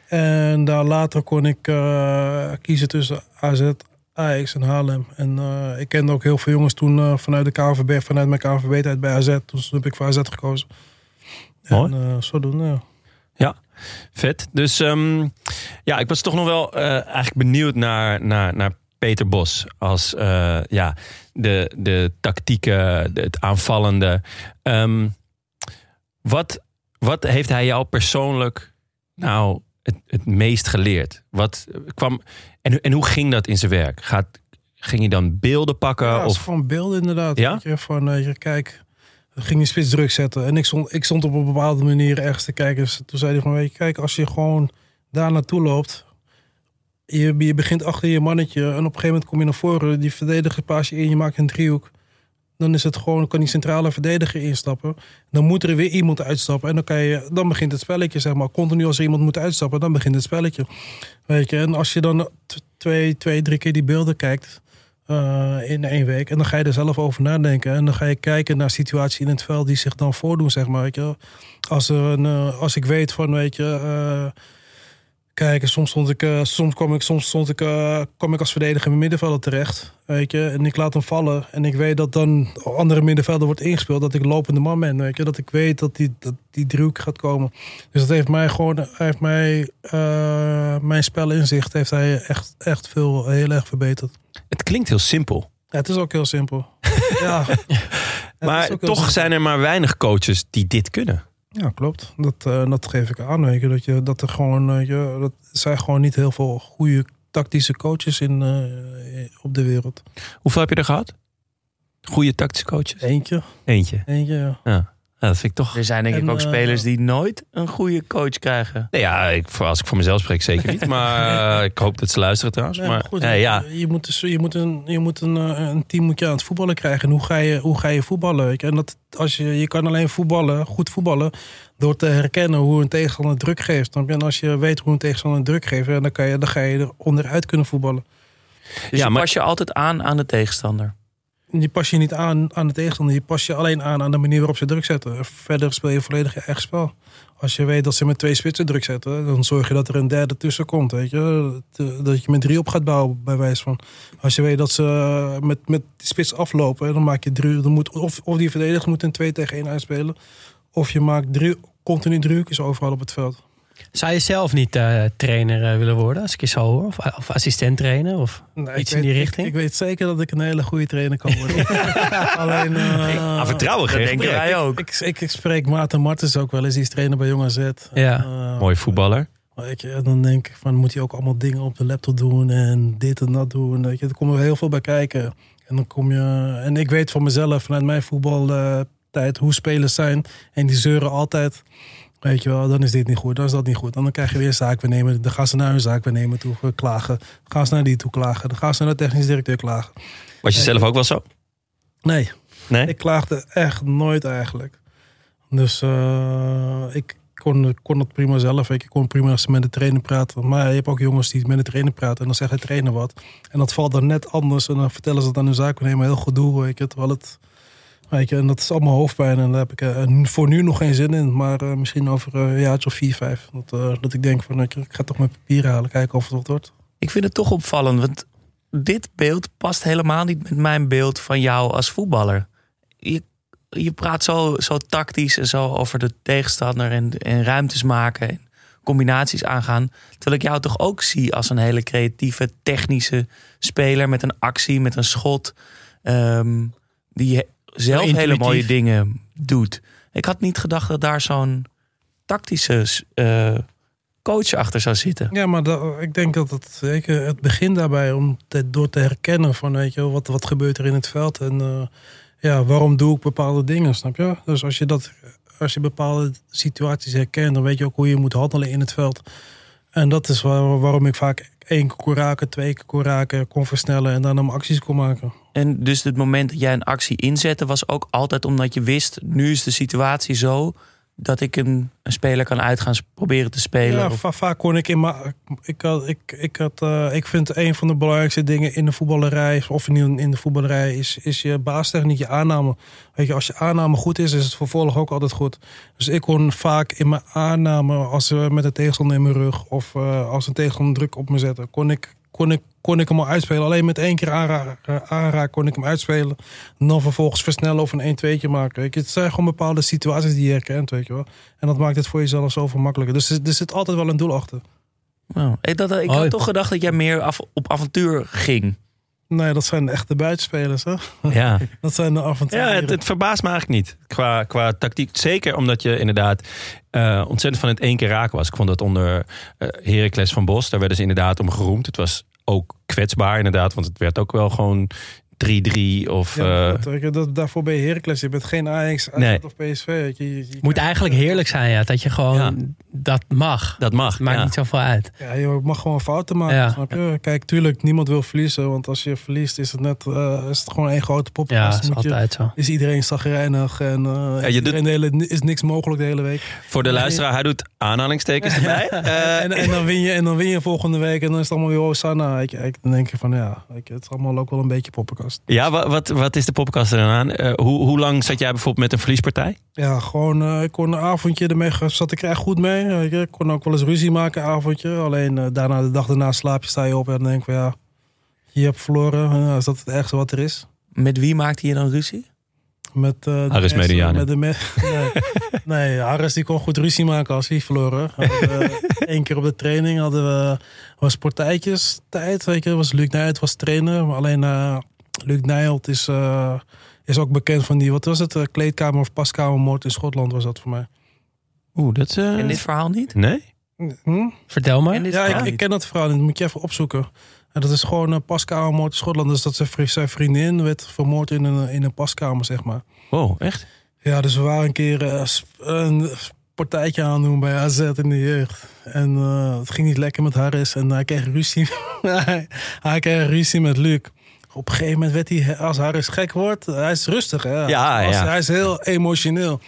En daar later kon ik eh, kiezen tussen AZ, Ajax en Haarlem. En eh, ik kende ook heel veel jongens toen eh, vanuit de KNVB, vanuit mijn KNVB-tijd bij AZ. Dus toen heb ik voor AZ gekozen. Mooi. En zodoende, ja. Ja, vet. Dus ehm, ja, ik was toch nog wel eh, eigenlijk benieuwd naar, naar, naar Peter Bos. Als eh, ja, de, de tactieken, het aanvallende. Ehm, wat, wat heeft hij jou persoonlijk nou het, het meest geleerd? Wat kwam, en, en hoe ging dat in zijn werk? Gaat, ging je dan beelden pakken? Ja, of, van beelden inderdaad. Ja? Je, van, eh, je, kijk, ging die spits druk zetten. En ik stond, ik stond op een bepaalde manier ergens te kijken. Dus toen zei hij van, weet je, kijk, als je gewoon daar naartoe loopt... Je, je begint achter je mannetje en op een gegeven moment kom je naar voren. Die verdediger paas je in, je maakt een driehoek. Dan is het gewoon, kan die centrale verdediger instappen. Dan moet er weer iemand uitstappen. En dan, kan je, dan begint het spelletje, zeg maar. Continu als er iemand moet uitstappen, dan begint het spelletje. Weet je, en als je dan twee, twee drie keer die beelden kijkt... eh, in één week. En dan ga je er zelf over nadenken. En dan ga je kijken naar situaties in het veld die zich dan voordoen, zeg maar. Weet je. Als, er een, eh, als ik weet van, weet je... eh, kijk, soms, stond ik, eh, soms, kom ik, soms stond ik, eh, kom ik als verdediger in mijn middenvelder terecht. Weet je. En ik laat hem vallen. En ik weet dat dan andere middenvelder wordt ingespeeld. Dat ik lopende man ben. Weet je. Dat ik weet dat die, dat die driehoek gaat komen. Dus dat heeft mij gewoon... Heeft mij, eh, mijn spelinzicht heeft hij echt, echt veel, heel erg verbeterd. Het klinkt heel simpel. Ja, het is ook heel simpel. ja. Maar toch simpel. zijn er maar weinig coaches die dit kunnen. Ja, klopt. Dat, eh, dat geef ik aan. Weet je, dat, je, dat er gewoon, eh, je, dat zijn gewoon niet heel veel goede tactische coaches in, eh, op de wereld. Hoeveel heb je er gehad? Goede tactische coaches? Eentje, Eentje. eentje. ja. Ja. Ja, dat vind ik toch... Er zijn denk ik En, ook eh, spelers die nooit een goede coach krijgen. Nee, ja, ik, voor- als ik voor mezelf spreek zeker niet. Maar eh, ik hoop dat ze luisteren trouwens. Nee, maar maar goed, nee, ja, je moet, dus, je moet, een, je moet een, eh, een team moet je aan het voetballen krijgen. En hoe ga je, hoe ga je voetballen? En dat, als je, je kan alleen voetballen, goed voetballen, door te herkennen hoe een tegenstander druk geeft. En als je weet hoe een tegenstander druk geeft, dan, kan je, dan ga je er onderuit kunnen voetballen. Dus Ja, je maar- pas je altijd aan aan de tegenstander. Je pas je niet aan aan de tegenstander. Je pas je alleen aan aan de manier waarop ze druk zetten. Verder speel je volledig je eigen spel. Als je weet dat ze met twee spitsen druk zetten, dan zorg je dat er een derde tussen komt. Weet je? Dat- je met drie op gaat bouwen, bij wijze van. Als je weet dat ze met, met die spits aflopen, dan maak je drie. Dan moet, of, of die verdediger moet een 2 tegen 1 uitspelen. Of je maakt drie, continu driehoekjes overal op het veld. Zou je zelf niet eh, trainer eh, willen worden, als ik je zo hoor? Of, of assistent trainer? Of Nee, iets ik in die richting? Ik, ik weet zeker dat ik een hele goede trainer kan worden. Alleen. eh, aan vertrouwen denken wij ook. Ik, ik, ik spreek Maarten Martens ook wel eens. Die is trainer bij Jong AZ. Ja. Mooi voetballer. Weet je, en dan denk ik van moet hij ook allemaal dingen op de laptop doen en dit en dat doen. Weet je, er komt er heel veel bij kijken. En dan kom je. En ik weet van mezelf vanuit mijn voetbaltijd hoe spelers zijn. En die zeuren altijd. Weet je wel, dan is dit niet goed, dan is dat niet goed. En dan krijg je weer zaakwaarnemer. Dan gaan ze naar hun zaakwaarnemer toe eh, klagen. Dan gaan ze naar die toe klagen. Dan gaan ze naar de technisch directeur klagen. Was je zelf ook wel zo? Nee, Nee? ik klaagde echt nooit eigenlijk. Dus eh, ik kon, kon het prima zelf. Ik kon prima met de trainer praten. Maar je hebt ook jongens die met de trainer praten. En dan zegt de trainer wat. En dat valt dan net anders. En dan vertellen ze het aan hun zaakwaarnemer. Heel gedoe, weet je. Terwijl het... Weet je, en dat is allemaal hoofdpijn. En daar heb ik eh, voor nu nog geen zin in. Maar eh, misschien over een jaartje of vier, vijf. Dat, eh, dat ik denk van, ik ga toch mijn papieren halen. Kijken of het wat wordt. Ik vind het toch opvallend, want dit beeld past helemaal niet met mijn beeld van jou als voetballer. Je, je praat zo, zo tactisch en zo over de tegenstander en, en ruimtes maken en combinaties aangaan. Terwijl ik jou toch ook zie als een hele creatieve, technische speler met een actie, met een schot. ehm, die zelf hele mooie dingen doet. Ik had niet gedacht dat daar zo'n tactische eh, coach achter zou zitten. Ja, maar dat- ik denk dat het, zeker het begin daarbij om te, door te herkennen van weet je, wat, wat gebeurt er in het veld en eh, ja, waarom doe ik bepaalde dingen, snap je? Dus als je dat, als je bepaalde situaties herkent, dan weet je ook hoe je moet handelen in het veld. En dat is waar, waarom ik vaak één keer kon raken, twee keer kon raken, kon versnellen en dan hem acties kon maken. En dus het moment dat jij een actie inzette was ook altijd omdat je wist, nu is de situatie zo dat ik een, een speler kan uitgaan proberen te spelen. Ja, Of- vaak kon ik in maar ik had, ik, ik had, eh, ik vind een van de belangrijkste dingen in de voetballerij of in, in de voetballerij is, is je baastechniek, je aanname. Weet je, als je aanname goed is, is het vervolg ook altijd goed. Dus ik kon vaak in mijn aanname, als we met een tegenstander in mijn rug of eh, als een tegenstander druk op me zetten, kon ik, kon ik, kon ik hem al uitspelen. Alleen met één keer aanraken, aanraken kon ik hem uitspelen. En dan vervolgens versnellen of een 1-2'tje maken. Weet je. Het zijn gewoon bepaalde situaties die je herkent, weet je wel. En dat maakt het voor jezelf zoveel makkelijker. Dus er, er zit altijd wel een doel achter. Oh, ik dat, ik Oh. had toch gedacht dat jij meer af, op avontuur ging. Nee, dat zijn de echte buitenspelers, hè? Ja. Dat zijn de Ja, avonturen. het, het verbaast me eigenlijk niet. Qua, qua tactiek. Zeker omdat je inderdaad eh, ontzettend van het één keer raken was. Ik vond dat onder eh Heracles van Bos. Daar werden ze inderdaad om geroemd. Het was ook kwetsbaar inderdaad. Want het werd ook wel gewoon 3-3 of... Ja, eh, dat, dat, daarvoor ben je Heracles. Je bent geen Ajax Nee. of PSV. Weet je, je, je- Moet eigenlijk heerlijk zijn, ja. Dat je gewoon Ja. dat mag. dat mag. Maakt ja. niet zoveel uit. Ja, je mag gewoon fouten maken. Ja. Snap je? Kijk, tuurlijk, niemand wil verliezen. Want als je verliest, is het net eh, is het gewoon één grote Ja, poppenkast. dat is Moet je- altijd zo. is iedereen zagrijnig en eh, Ja, je iedereen de hele, is niks mogelijk de hele week. Voor de luisteraar, hij doet aanhalingstekens erbij. Eh, en, en, dan win je, en dan win je volgende week en dan is het allemaal weer Hosanna. Ik, ik, dan denk je van ja, ik, het is allemaal ook wel een beetje poppenkast. Ja, wa- wat, wat is de podcast er dan aan? Eh, hoe, hoe lang zat jij bijvoorbeeld met een verliespartij? Ja, gewoon, eh, ik kon een avondje ermee, zat ik er echt goed mee. weet je. Ik kon ook wel eens ruzie maken, een avondje. Alleen eh, daarna, de dag daarna slaap je, sta je op en dan denk ik van ja, je hebt verloren. Is dat het ergste wat er is? Met wie maakte je dan ruzie? Met, eh, de Harris mensen- Mediane. Met de me nee, nee, Harris die kon goed ruzie maken als hij verloren. Eén keer op de training hadden we was partijtjes tijd. Weet je, was Luc Nijholt was trainer. Maar alleen eh, Luc Nijholt is, eh, is ook bekend van die, wat was het, eh, kleedkamer of paskamermoord in Schotland was dat voor mij. Oeh, dat is... En dit verhaal niet? Nee? Hm? Vertel maar. Ja, ik, ik ken dat verhaal niet. Dat moet je even opzoeken. En dat is gewoon een paskamermoord in Schotland. Dus dat zijn, vri- zijn vriendin werd vermoord in een, in een paskamer, zeg maar. Wow, echt? Ja, dus we waren een keer eh, een partijtje aan doen bij AZ in de jeugd. En eh, het ging niet lekker met Harris. En hij kreeg ruzie. hij, hij kreeg ruzie met Luc. Op een gegeven moment werd hij, als Harris gek wordt, hij is rustig. Hè? Ja, Als- ja. Hij is heel emotioneel.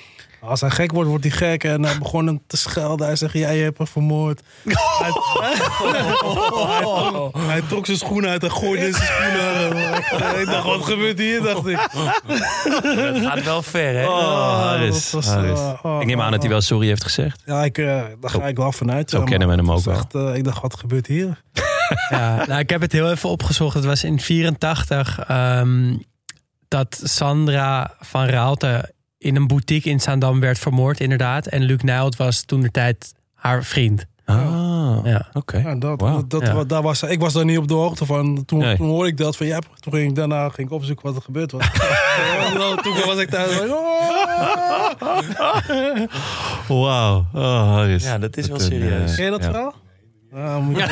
Als hij gek wordt, wordt hij gek. En hij begon hem te schelden. Hij zegt, jij hebt hem vermoord. Hij, hij, trok, hij trok zijn schoenen uit en gooide zijn schoenen. ik dacht, wat gebeurt hier? Dacht ik. Het gaat wel ver, hè? Oh, Harris. dat was, Harris. eh, oh, ik neem aan dat hij wel sorry heeft gezegd. Ja, ik, eh, daar ga ik wel vanuit. Zo ja, kennen we hem ook echt, eh, ik dacht, wat gebeurt hier? Ja, nou, ik heb het heel even opgezocht. Het was in 84 ehm, dat Sandra van Raalte in een boutique in Zaandam werd vermoord, inderdaad. En Luc Nijholt was toen de tijd haar vriend. Ah, Ja. oké. Ja, dat, dat, dat, Ja. daar was, ik was daar niet op de hoogte van. Toen, Nee. toen hoorde ik dat van ja, toen ging ik daarna ging ik opzoeken wat er gebeurd was. Toen was ik thuis. van, oh. Wauw. Oh. Ja, dat is wel een, serieus. eh, Ken je dat ja. verhaal? Ja, moet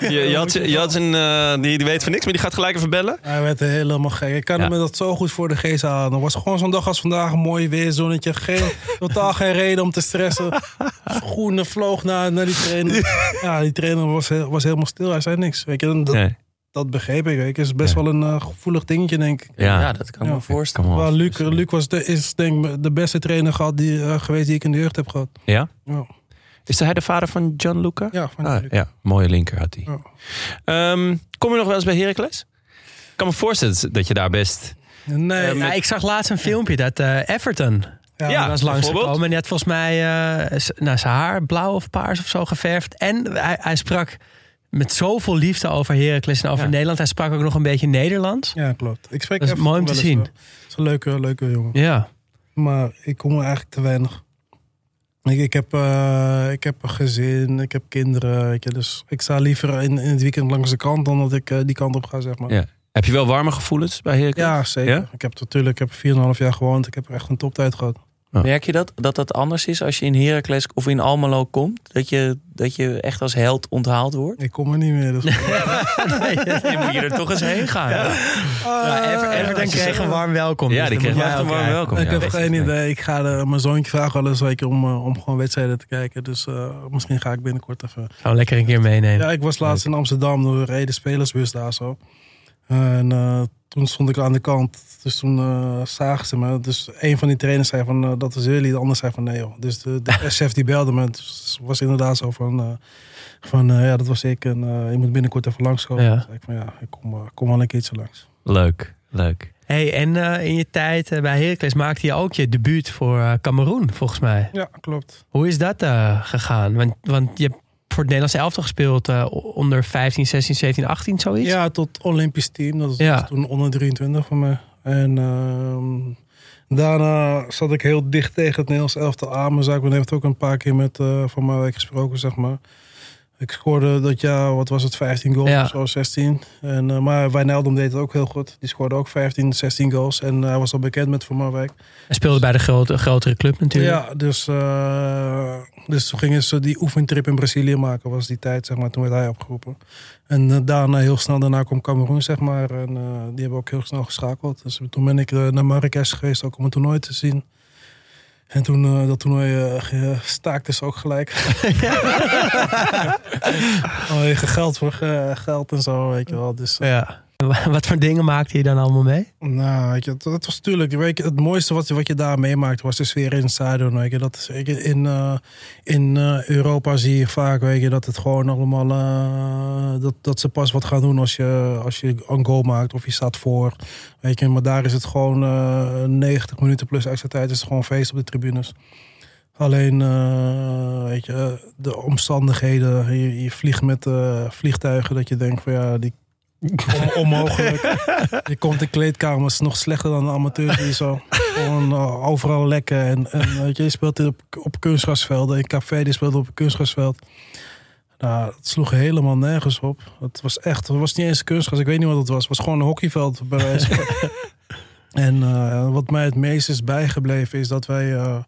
je- Je, je had, je had een, eh, die, die weet van niks, maar die gaat gelijk even bellen. Hij werd helemaal gek. Ik kan Ja. me dat zo goed voor de geest halen. Het was gewoon zo'n dag als vandaag, een mooi weer, zonnetje. Geen, totaal geen reden om te stressen. Schoenen vloog naar, naar die trainer. Ja, die trainer was, was helemaal stil. Hij zei niks. Weet je, dat, Nee. dat begreep ik. Weet je. Is best Ja. wel een eh, gevoelig dingetje, denk ik. Ja. Ja, dat kan ik Ja. me voorstellen. Kom op. Maar Luc, Luc was de, is denk ik de beste trainer gehad die, eh, geweest die ik in de jeugd heb gehad. Ja? Ja, Is hij de vader van Gianluca? ja van Ah, ja, mooie linker had hij. Ehm, kom je nog wel eens bij Heracles? Ik kan me voorstellen dat je daar best... Nee, Eh, Ja, ik zag laatst een filmpje dat eh, Everton ja, ja. was langsgekomen. En die had volgens mij eh, nou, zijn haar blauw of paars of zo geverfd. En hij, hij sprak met zoveel liefde over Heracles en over Ja. Nederland. Hij sprak ook nog een beetje Nederlands. ja, klopt. Ik spreek Dat is mooi om te zien. Het is een leuke, leuke jongen. Ja. Maar ik kom er eigenlijk te weinig. Ik, ik, heb, eh, ik heb een gezin, ik heb kinderen. Weet je, dus ik sta liever in, in het weekend langs de kant dan dat ik eh, die kant op ga, zeg maar. Ja. Heb je wel warme gevoelens bij Heracles? Ja, zeker. Ja? Ik heb natuurlijk ik heb 4,5 jaar gewoond. Ik heb er echt een toptijd gehad. Merk je dat? Dat dat anders is als je in Heracles of in Almelo komt? Dat je, dat je echt als held onthaald wordt? Ik kom er niet meer. Dus. Dan moet je er toch eens heen gaan. Ja, Ever- Everton kreeg een warm welkom. Ja, dus die kreeg een ook warm krijgen. welkom. ik Ja, heb geen je. idee. Ik ga er, mijn zoontje vragen wel eens je, om, eh, om gewoon wedstrijden te kijken. Dus eh, misschien ga ik binnenkort even. Gaan we lekker een keer meenemen. Ja, ik was laatst in Amsterdam. We reden spelersbus daar zo. En eh, toen stond ik aan de kant. Dus toen eh, zagen ze me. Dus een van die trainers zei van eh, dat is jullie. De ander zei van nee joh. Dus de, de chef die belde me. Dus het was inderdaad zo van... eh, van ja, dat was ik. En je moet binnenkort even langskomen. Ja. Toen zei ik van ja, ik kom, kom wel een keertje langs. Leuk, leuk. Hey, en eh, in je tijd bij Heracles maakte je ook je debuut voor Cameroen, volgens mij. Ja, klopt. Hoe is dat eh, gegaan? Want, want je hebt voor het Nederlandse elftal gespeeld eh, onder 15, 16, 17, 18, zoiets? Ja, tot Olympisch team. Dat was Ja. toen onder 23 van mij. En ehm, daarna zat ik heel dicht tegen het Nederlands elftal aan. Mijn zaakman heeft ook een paar keer met eh Van Marwijk gesproken, zeg maar. Ik scoorde dat jaar, wat was het, 15 goals Ja. of zo, 16. En, eh, maar Wijnaldum deed het ook heel goed. Die scoorde ook 15, 16 goals. En hij was al bekend met Van Marwijk. Hij speelde bij de grote, grotere club natuurlijk. Ja, dus, dus toen gingen ze die oefentrip in Brazilië maken, was die tijd, zeg maar. Toen werd hij opgeroepen. En eh, daarna, heel snel daarna kwam Cameroen, zeg maar. En eh, die hebben ook heel snel geschakeld. Dus toen ben ik eh, naar Marrakesh geweest, ook om het toernooi te zien. En toen dat toernooi eh, ge- staakte ze ook gelijk. Vanwege geld voor geld en zo, weet je wel. Dus, Ja. Wat voor dingen maakte je dan allemaal mee? nou, weet je, het was natuurlijk, het mooiste wat, wat je daar meemaakt was de sfeer in het. Weet je, dat is, in eh, in eh, Europa zie je vaak weet je, dat het gewoon allemaal, eh, dat, dat ze pas wat gaan doen als je, als je een goal maakt of je staat voor. Weet je, maar daar is het gewoon eh 90 minuten plus extra tijd, is het gewoon feest op de tribunes. Alleen, weet je, de omstandigheden. Je, vliegt met vliegtuigen dat je denkt van ja, die on- onmogelijk. je komt de kleedkamers nog slechter dan de amateurs die zo gewoon eh, overal lekken. En, weet je, je speelt op, op kunstgrasvelden. In café die speelde op kunstgrasveld. Nou, het sloeg helemaal nergens op. Het was echt, het was niet eens een kunstgras. Ik weet niet wat het was. Het was gewoon een hockeyveld bij wijze. En eh, wat mij het meest is bijgebleven is dat wij eh,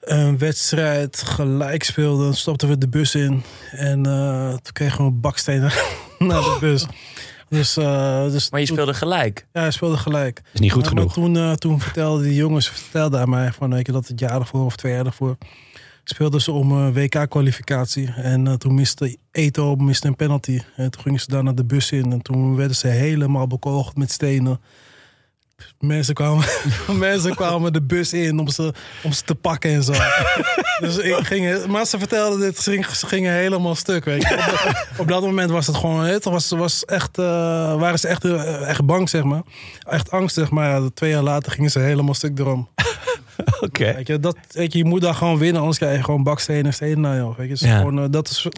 een wedstrijd gelijk speelden. Stopten we de bus in en toen kregen we een baksteen naar de bus. Dus, eh, dus Maar je toen- speelde gelijk. ja, hij speelde gelijk. Is niet goed Maar- maar genoeg. toen, eh, toen vertelden die jongens vertelden aan mij van weet je, dat het jaar ervoor of twee jaar ervoor speelden ze om eh, WK-kwalificatie. En toen miste Eto miste een penalty. En toen gingen ze daar naar de bus in. En toen werden ze helemaal bekogeld met stenen. Mensen kwamen, mensen kwamen de bus in om ze, om ze te pakken en zo. dus ik ging, maar ze vertelden dit, ze gingen, ze gingen helemaal stuk. Weet je. Op, dat, op dat moment was het gewoon, het was, was echt, eh, waren ze echt, eh, echt bang, zeg maar. Echt angstig, maar ja, twee jaar later gingen ze helemaal stuk erom. Oké. Weet je, dat, weet je, je moet daar gewoon winnen, anders krijg je gewoon bakstenen en stenen naar. Weet je. Ja. gewoon, eh, dat is,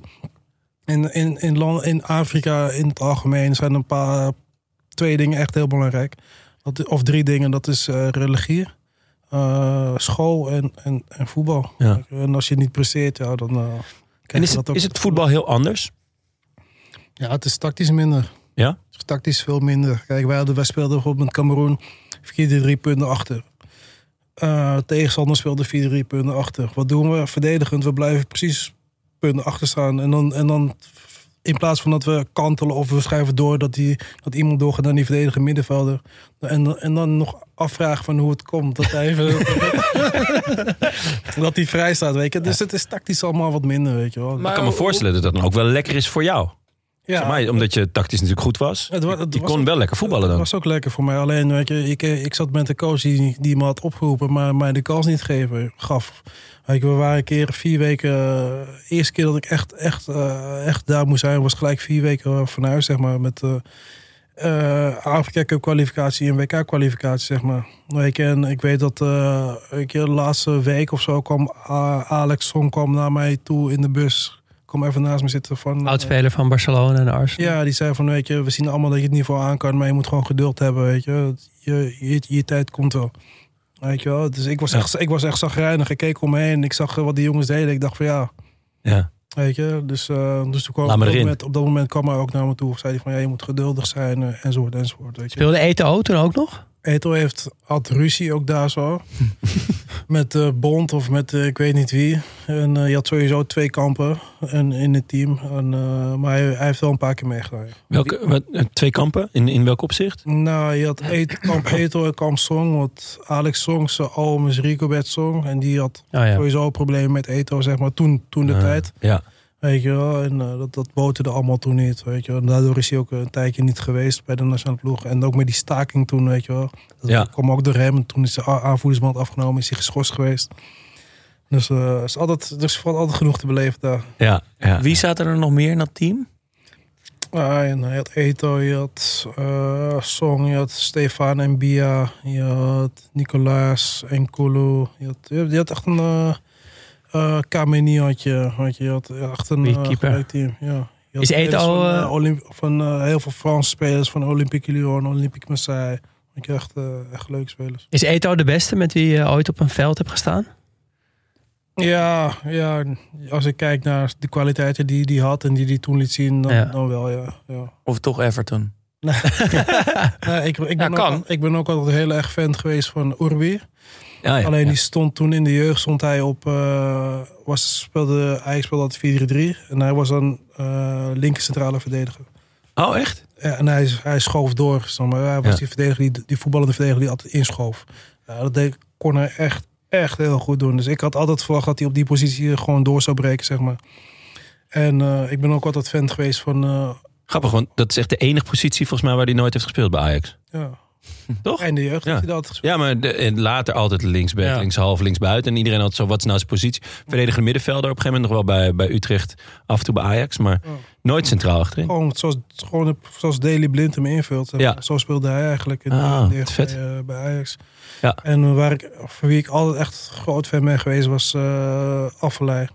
in, in, in, land, in Afrika in het algemeen zijn een paar, twee dingen echt heel belangrijk. Dat, of drie dingen, dat is eh, religie, eh, school en, en, en voetbal. Ja. En als je niet presteert, ja, dan... eh, En krijg is je het, dat ook. is het voetbal heel anders? Ja, het is tactisch minder. Ja? Het is tactisch veel minder. Kijk, wij, hadden, wij speelden bijvoorbeeld met Cameroen 4-3 punten achter. Tegenstander speelde 4-3 punten achter. Wat doen we? Verdedigend. We blijven precies punten achter staan. En dan, en dan in plaats van dat we kantelen of we schrijven door dat, die, dat iemand doorgaat naar die verdedigende middenvelder. En, en dan nog afvragen van hoe het komt. Dat hij even, dat hij vrij staat, weet je. Dus het is tactisch allemaal wat minder, weet je wel. ik kan me voorstellen dat dat dan ook wel lekker is voor jou. Ja, Zeg maar, omdat je tactisch natuurlijk goed was. Het je kon ook- wel lekker voetballen Dat dan. was ook lekker voor mij. Alleen, weet je, ik, ik zat met de coach die, die me had opgeroepen, maar mij de kans niet geven, gaf. We waren een keer vier weken. De eerste keer dat ik echt, echt, eh, echt daar moest zijn, was gelijk vier weken van huis, zeg maar. Met eh eh, Afrika Cup kwalificatie en WK kwalificatie, zeg maar. Je, en ik weet dat eh, weet je, de laatste week of zo kwam Alex Song kwam naar mij toe in de bus. Kom even naast me zitten van. Oudspeler van Barcelona en Arsenal. Ja, die zei van, weet je, we zien allemaal dat je het niveau aan kan, maar je moet gewoon geduld hebben, weet je. Je, je, je tijd komt wel. Weet je wel, dus ik was echt, ik was echt zagrijnig. Ik keek om me heen, ik zag eh, wat die jongens deden. Ik dacht van, ja, Ja. weet je. Dus, eh, dus toen kwam, op, dat moment, op dat moment kwam hij ook naar me toe. Zei hij van, ja, je moet geduldig zijn, eh, enzovoort, enzovoort, weet je. Speelde ETO toen ook nog? Eto heeft, had ruzie ook daar zo. met de Bond of met eh, ik weet niet wie. En eh, je had sowieso twee kampen en, in het team. En, eh, maar hij, hij heeft wel een paar keer meegedaan. Welke, wat, twee kampen? In, in welk opzicht? Nou, je had Et- kamp Eto en kamp Song. Want Alex Song, zijn oom is Ricobert Song. En die had Oh ja. sowieso problemen met Eto, zeg maar, toen, toen de Ah, tijd. Ja. Weet je wel, en eh, dat, dat boterde allemaal toen niet, weet je wel. En daardoor is hij ook een tijdje niet geweest bij de nationale ploeg. En ook met die staking toen, weet je wel. Dat Ja. kwam ook door hem. En toen is de aanvoerdersband afgenomen, is hij geschorst geweest. Dus er is altijd, er is valt altijd genoeg te beleven daar. Ja, ja. Wie zaten er nog meer in dat team? Ah, en hij had Eto, je had eh, Song, je had Stefan en Bia, je had Nicolaas en Kulu. Je had, je had- je had echt een uh, uh, Kameni had je, had je, had echt een gelijk team. Ja. Is Eto'o, van, eh, Olymp- van heel veel Franse spelers van Olympique Lyon, Olympique Marseille. Ik echt, echt leuke spelers. Is ETO de beste met wie je ooit op een veld hebt gestaan? Ja, ja, als ik kijk naar de kwaliteiten die hij had en die hij toen liet zien, dan, Ja. dan wel, ja. ja. Of toch Everton? Nee, ik, ik, ben Ja, kan. ook, al- ik ben ook altijd heel erg fan geweest van Urbi. Ja, ja, Alleen die stond toen in de jeugd stond hij op. eh, was, speelde, hij speelde altijd 4-3 en hij was dan eh linker centrale verdediger. Oh, echt? Ja, en hij, hij schoof door. zeg maar. Hij was Ja. die, verdediger die, die voetballende verdediger die altijd inschoof. Ja, dat deed, kon hij echt, echt heel goed doen. Dus ik had altijd verwacht dat hij op die positie gewoon door zou breken, zeg maar. En eh, ik ben ook altijd fan geweest van. eh, Grappig, want dat is echt de enige positie volgens mij waar hij nooit heeft gespeeld bij Ajax. ja, Toch? in de jeugd Ja. dat gespeeld. Ja, maar de, en later altijd linksback, Ja. linkshalf, linksbuiten. En iedereen had zo, wat is nou zijn positie? Verdedigende middenvelder. Op een gegeven moment nog wel bij, bij Utrecht. Af en toe bij Ajax, maar Ja. nooit centraal achterin. Gewoon zoals, gewoon zoals Daily Blind hem invult. Ja. Zo speelde hij eigenlijk in, Ah, de jeugd vet. Bij, eh, bij Ajax. Ja. En waar ik, voor wie ik altijd echt groot fan ben geweest was eh Affelay.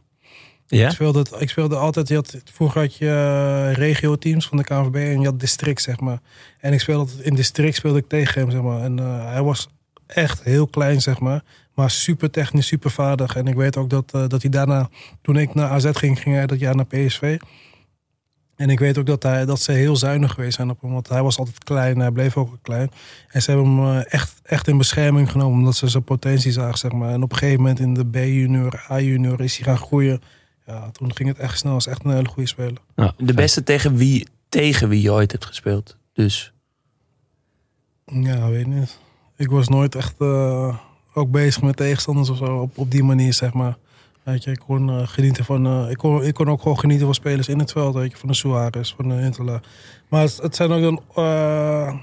Ja? Ik, speelde, ik speelde altijd, je had, vroeger had je eh, regio-teams van de KNVB en je had district, zeg maar. En ik speelde in district speelde ik tegen hem, zeg maar. En eh, hij was echt heel klein, zeg maar. Maar super technisch, super vaardig. En ik weet ook dat, eh, dat hij daarna, toen ik naar AZ ging, ging hij dat jaar naar PSV. En ik weet ook dat, hij, dat ze heel zuinig geweest zijn op hem. Want hij was altijd klein, hij bleef ook klein. En ze hebben hem echt, echt in bescherming genomen, omdat ze zijn potentie zagen, zeg maar. En op een gegeven moment in de B-junior, A-junior is hij gaan groeien. Ja, toen ging het echt snel. Is echt een hele goede speler. De beste tegen wie, tegen wie je ooit hebt gespeeld. Dus Ja, weet niet. Ik was nooit echt eh, ook bezig met tegenstanders of zo. Op, op die manier, zeg maar. Weet je, ik kon eh, genieten van... eh, ik, kon, ik kon ook gewoon genieten van spelers in het veld. Weet je, van de Suarez, van de Interla. Maar het, het zijn ook dan eh,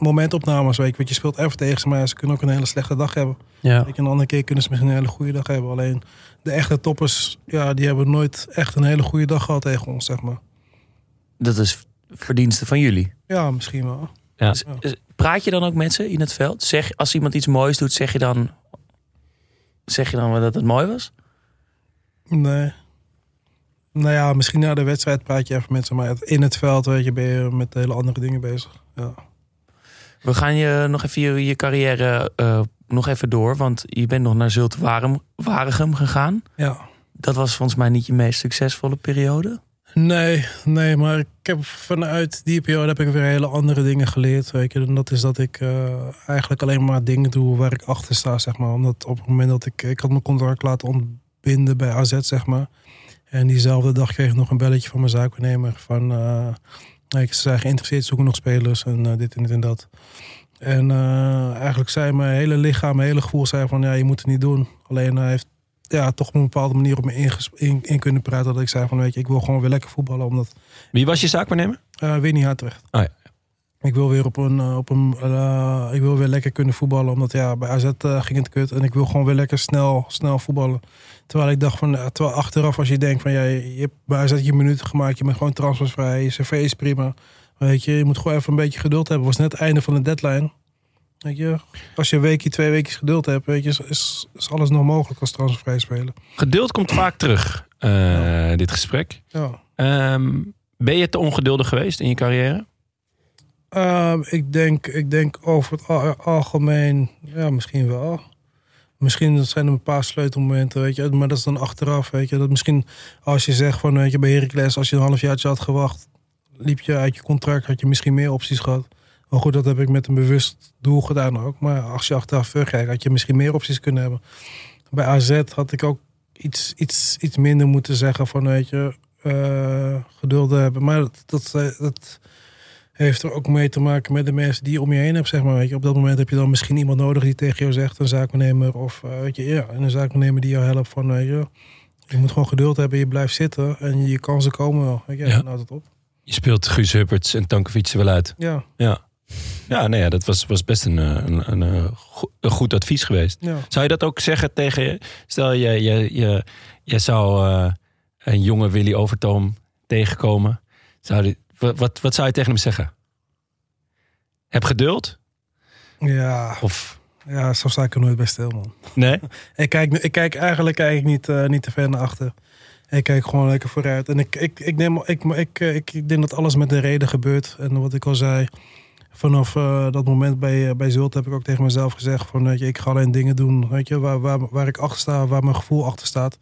momentopnames, weet je. Want je speelt even tegen ze, maar ze kunnen ook een hele slechte dag hebben. Ja. Weet je, een andere keer kunnen ze misschien een hele goede dag hebben. Alleen de echte toppers, ja, die hebben nooit echt een hele goede dag gehad tegen ons, zeg maar. dat is verdienste van jullie. Ja, misschien wel. Ja. Praat je dan ook met ze in het veld? Zeg, als iemand iets moois doet, zeg je dan, zeg je dan wel dat het mooi was? Nee. Nou ja, misschien na de wedstrijd praat je even met ze. Maar in het veld weet je, ben je met hele andere dingen bezig. Ja. We gaan je nog even je, je carrière eh, nog even door. Want je bent nog naar Zulte Waregem, gegaan. ja. Dat was volgens mij niet je meest succesvolle periode. Nee, nee, maar ik heb vanuit die periode heb ik weer hele andere dingen geleerd. Weet je. En dat is dat ik eh, eigenlijk alleen maar dingen doe waar ik achter sta, zeg maar. Omdat op het moment dat ik... Ik had mijn contract laten ontbinden bij AZ, zeg maar. En diezelfde dag kreeg ik nog een belletje van mijn zaakwaarnemer. Van, eh, ik, ze zijn geïnteresseerd, zoeken nog spelers en eh, dit en dit en dat. En eh, eigenlijk zei mijn hele lichaam, mijn hele gevoel zei van... Ja, je moet het niet doen. Alleen hij heeft ja, toch op een bepaalde manier op me in, in kunnen praten. Dat ik zei van, weet je, ik wil gewoon weer lekker voetballen. Omdat Wie was je zaakwaarnemer? eh Winnie Hartrecht. Oh ja. Ik wil weer op een, op een ik wil weer lekker kunnen voetballen. Omdat ja, bij AZ ging het kut. En ik wil gewoon weer lekker snel, snel voetballen. Terwijl ik dacht van, ja, terwijl achteraf als je denkt van, ja, je, hebt bij AZ je minuten gemaakt. Je bent gewoon transfervrij. Je cv is prima. Weet je, je moet gewoon even een beetje geduld hebben. Het was net het einde van de deadline. Weet je, als je een weekje, twee weken geduld hebt, weet je, is, is, alles nog mogelijk als transfervrij spelen. Geduld komt vaak terug, eh, dit gesprek. Ja. Ehm, ben je te ongeduldig geweest in je carrière? Ehm, ik, denk, ik denk over het al- algemeen, ja, misschien wel. Misschien zijn er een paar sleutelmomenten, weet je. Maar dat is dan achteraf, weet je. Dat misschien als je zegt van, weet je, bij Heracles... als je een halfjaartje had gewacht... liep je uit je contract, had je misschien meer opties gehad. Maar goed, dat heb ik met een bewust doel gedaan ook. Maar als je achteraf terugkijkt, had je misschien meer opties kunnen hebben. Bij AZ had ik ook iets, iets, iets minder moeten zeggen van, weet je... eh, geduld hebben. Maar dat, dat, dat heeft er ook mee te maken met de mensen die je om je heen hebt, zeg maar. Weet je. Op dat moment heb je dan misschien iemand nodig die tegen jou zegt, een zaakwaarnemer. Of eh, weet je, ja, en een zaakwaarnemer die jou helpt van, weet je, je moet gewoon geduld hebben, je blijft zitten en je kansen komen wel. Weet je, Ja. nou dat op. Je speelt Guus Hupperts en Tankovic er wel uit. Ja, Ja, ja, nee, ja dat was, was best een, eh, een, een, eh, go- een goed advies geweest. ja. Zou je dat ook zeggen tegen je? Stel, je, je, je, je zou eh, een jonge Willy Overtoom tegenkomen. Zou die, wat, wat, wat zou je tegen hem zeggen? Heb geduld? Ja, Of ja, zo sta ik er nooit bij stil, man. nee? Ik kijk, ik kijk eigenlijk ik niet, eh, niet te ver naar achter. Ik kijk gewoon lekker vooruit. En ik, ik, ik, neem, ik, ik, ik, ik denk dat alles met een reden gebeurt. En wat ik al zei, vanaf eh, dat moment bij, eh, bij Zult heb ik ook tegen mezelf gezegd van weet je, ik ga alleen dingen doen weet je, waar, waar, waar ik achter sta, waar mijn gevoel achter staat.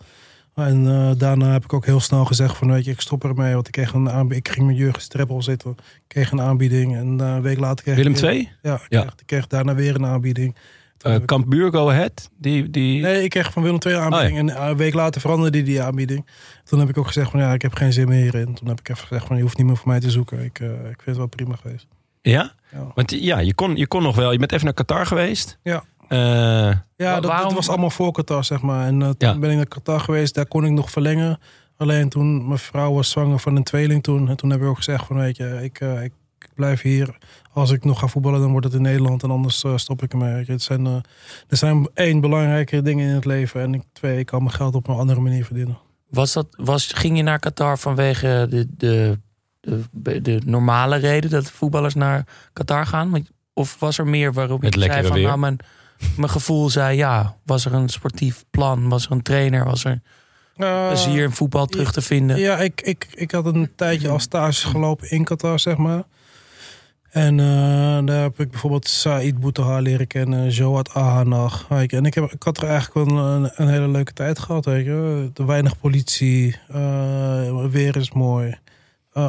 En eh, daarna heb ik ook heel snel gezegd van weet je, ik stop ermee. Want ik kreeg een aanbieding. Ik ging met Jurgen Streppel zitten. Ik kreeg een aanbieding. En eh, een week later kreeg Willem ik... weer- II? Ja, ik, Ja. Kreeg, ik kreeg daarna weer een aanbieding. Eh Kamp Buur, Go Ahead? Die, die... Nee, ik kreeg van Willem II een aanbieding. Oh, En een week later veranderde die, die aanbieding. Toen heb ik ook gezegd van ja, ik heb geen zin meer hierin. Toen heb ik even gezegd van je hoeft niet meer voor mij te zoeken. Ik, eh, ik vind het wel prima geweest. Ja? Ja. Want ja, je kon, je kon nog wel. Je bent even naar Qatar geweest. Ja. Eh, Ja, dat, was allemaal voor Qatar, zeg maar. En eh, toen Ja. ben ik naar Qatar geweest, daar kon ik nog verlengen. Alleen toen, mijn vrouw was zwanger van een tweeling toen. En toen heb ik ook gezegd van, weet je, ik, eh, ik blijf hier. Als ik nog ga voetballen, dan wordt het in Nederland. En anders stop ik ermee. Het zijn, eh, er zijn één, belangrijke dingen in het leven. En ik, twee, ik kan mijn geld op een andere manier verdienen. Was dat, was, ging je naar Qatar vanwege de, de, de, de normale reden dat voetballers naar Qatar gaan? Want- Of was er meer waarop Het je zei van weer. nou, mijn, mijn gevoel zei ja, was er een sportief plan, was er een trainer, was er Eh, plezier in voetbal terug te vinden? Ja, ik, ik, ik had een tijdje als stage gelopen in Qatar, zeg maar. En eh, daar heb ik bijvoorbeeld Said Boutahar leren kennen, Joad Ahanag. En ik, heb, ik had er eigenlijk wel een, een hele leuke tijd gehad. Weet je. Weinig politie, eh, weer is mooi.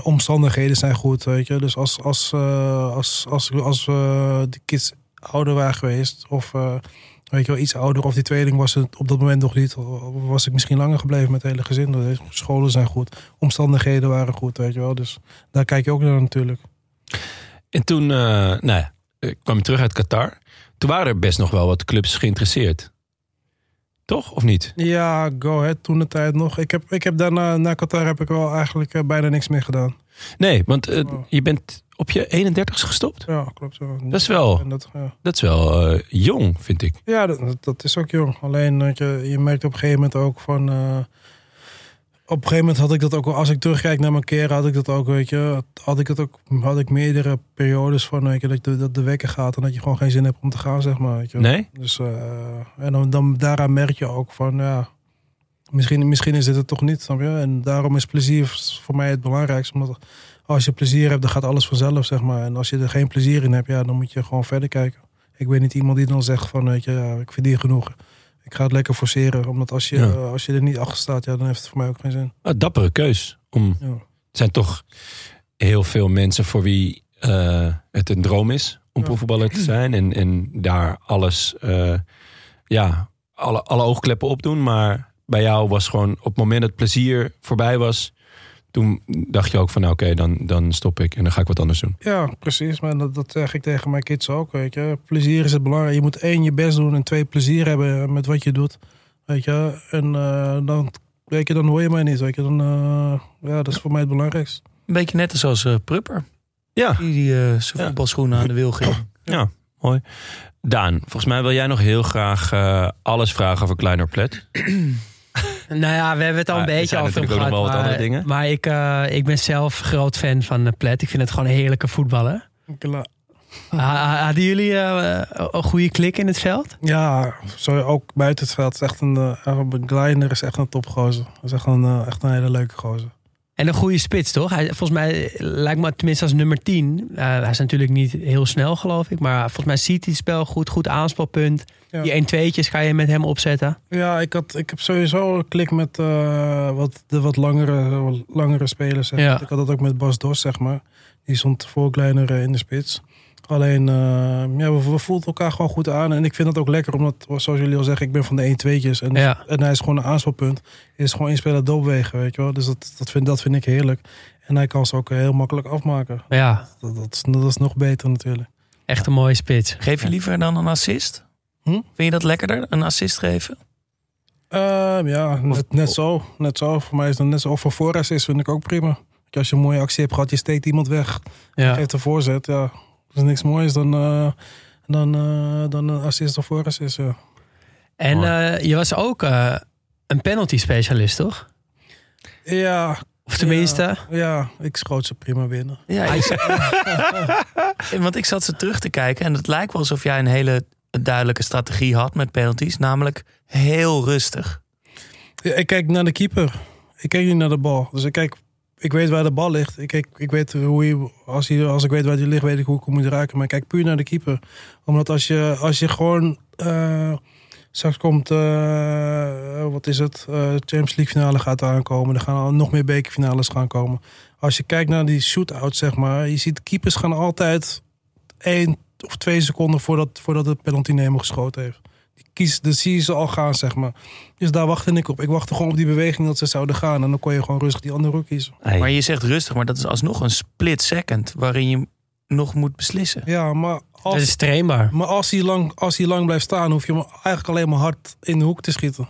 Omstandigheden zijn goed, weet je. Dus als, als, eh, als, als, als eh, die kids ouder waren geweest, of eh, weet je wel, iets ouder, of die tweeling was het op dat moment nog niet, was ik misschien langer gebleven met het hele gezin. De scholen zijn goed, omstandigheden waren goed, weet je wel. Dus daar kijk je ook naar natuurlijk. en toen eh, nou ja, kwam je terug uit Qatar. Toen waren er best nog wel wat clubs geïnteresseerd. Toch? Of niet? Ja, go ahead, toen de tijd nog. Ik heb, ik heb daarna, na Qatar heb ik wel eigenlijk eh, bijna niks meer gedaan. Nee, want Oh. je bent op je 31ste gestopt. Ja, klopt zo. Dat is wel, En dat, ja. dat is wel eh, jong, vind ik. Ja, dat, dat is ook jong. Alleen dat je, je merkt op een gegeven moment ook van. eh, op een gegeven moment had ik dat ook wel. Als ik terugkijk naar mijn keren, had ik dat ook, weet je. Had ik dat ook. Had ik meerdere periodes van, weet je, dat, de, dat de wekker gaat en dat je gewoon geen zin hebt om te gaan, zeg maar. Weet je. Nee? Dus, eh, en dan, dan daaraan merk je ook van, ja. Misschien, misschien is dit het toch niet, snap je? En daarom is plezier voor mij het belangrijkste. Omdat als je plezier hebt, dan gaat alles vanzelf, zeg maar. En als je er geen plezier in hebt, ja, dan moet je gewoon verder kijken. Ik ben niet iemand die dan zegt van, weet je, ja, ik verdien genoeg. Ik ga het lekker forceren. Omdat als je, Ja. eh, als je er niet achter staat, ja, dan heeft het voor mij ook geen zin. Een dappere keus. Om, Ja. er zijn toch heel veel mensen voor wie eh, het een droom is om Ja. profvoetballer te zijn. En, en daar alles, eh, ja, alle, alle oogkleppen op doen. Maar bij jou was gewoon op het moment dat het plezier voorbij was. Toen dacht je ook van nou, oké, dan, dan stop ik en dan ga ik wat anders doen. Ja, precies. Maar dat, dat zeg ik tegen mijn kids ook, weet je. Plezier is het belangrijk. Je moet één, je best doen en twee, plezier hebben met wat je doet. Weet je. En eh, dan, weet je, dan hoor je mij niet, weet je. Dan, eh, ja, dat is voor mij het belangrijkste. Een beetje net als eh, Prupper, Ja, die, die eh, zijn Ja. voetbalschoenen aan de wil ging. ja, mooi. Daan, volgens mij wil jij nog heel graag eh, alles vragen over Kleiner Plet. Nou ja, we hebben het al een beetje over hem gehad. maar, andere dingen. Maar ik, eh, ik ben zelf groot fan van uh, Plet. Ik vind het gewoon een heerlijke voetballer. Kla- Ha- ha- Hadden jullie eh, een goede klik in het veld? Ja, zo ook buiten het veld. Is echt een, uh, is echt een topgozer. Dat is echt een, eh, echt een hele leuke gozer. En een goede spits, toch? Hij, volgens mij lijkt me tenminste als nummer 10. eh, hij is natuurlijk niet heel snel, geloof ik. Maar volgens mij ziet hij het spel goed. Goed aanspelpunt. Ja. Die 1-2'tjes kan je met hem opzetten. Ja, ik, had, ik heb sowieso een klik met eh, wat, de wat langere, wat langere spelers. zeg. Ja. Ik had dat ook met Bas Dos, zeg maar. Die stond voor Kleiner eh, in de spits. Alleen, eh, ja, we, we voelden elkaar gewoon goed aan. En ik vind het ook lekker, omdat, zoals jullie al zeggen, ik ben van de 1-2'tjes. En, Ja. en hij is gewoon een aanspelpunt. Hij is gewoon inspeler doopwegen, weet je wel. Dus dat, dat, vind, dat vind ik heerlijk. En hij kan ze ook eh, heel makkelijk afmaken. Ja, Dat, dat, is, dat is nog beter natuurlijk. echt een mooie spits. Geef je liever dan een assist? Hm? Vind je dat lekkerder, een assist geven? Ehm, ja, net, net zo. Net zo. Voor mij is het net zo. Of voor voorassist vind ik ook prima. Als je een mooie actie hebt gehad, je steekt iemand weg. Ja. Geeft een voorzet, ja. Als er niks moois dan, eh, dan, eh, dan een assist of voorassist, ja. En eh, je was ook eh, een penalty specialist, toch? Ja, Of tenminste, ja, ja, ik schoot ze prima binnen. Ja, ik- want ik zat ze terug te kijken en het lijkt wel alsof jij een hele duidelijke strategie had met penalties. Namelijk heel rustig. Ja, ik kijk naar de keeper. Ik kijk niet naar de bal. Dus ik kijk ik weet waar de bal ligt. Ik, ik, ik weet hoe je, als, hij, als ik weet waar die ligt, weet ik hoe ik moet raken. Maar kijk puur naar de keeper. Omdat als je, als je gewoon. eh, straks komt. eh, wat is het? eh, Champions League finale gaat aankomen. Er gaan nog meer bekerfinales gaan komen. Als je kijkt naar die shootout, zeg maar. Je ziet keepers gaan altijd één of twee seconden voordat, voordat de penalty nemer geschoten heeft. Kies, dat zie je ze al gaan, zeg maar. Dus daar wachtte ik op. Ik wachtte gewoon op die beweging dat ze zouden gaan. En dan kon je gewoon rustig die andere ook kiezen. Hey. Maar je zegt rustig, maar dat is alsnog een split second waarin je nog moet beslissen. Ja, maar Dat is als, trainbaar. maar als, hij lang, als hij lang blijft staan, hoef je hem eigenlijk alleen maar hard in de hoek te schieten.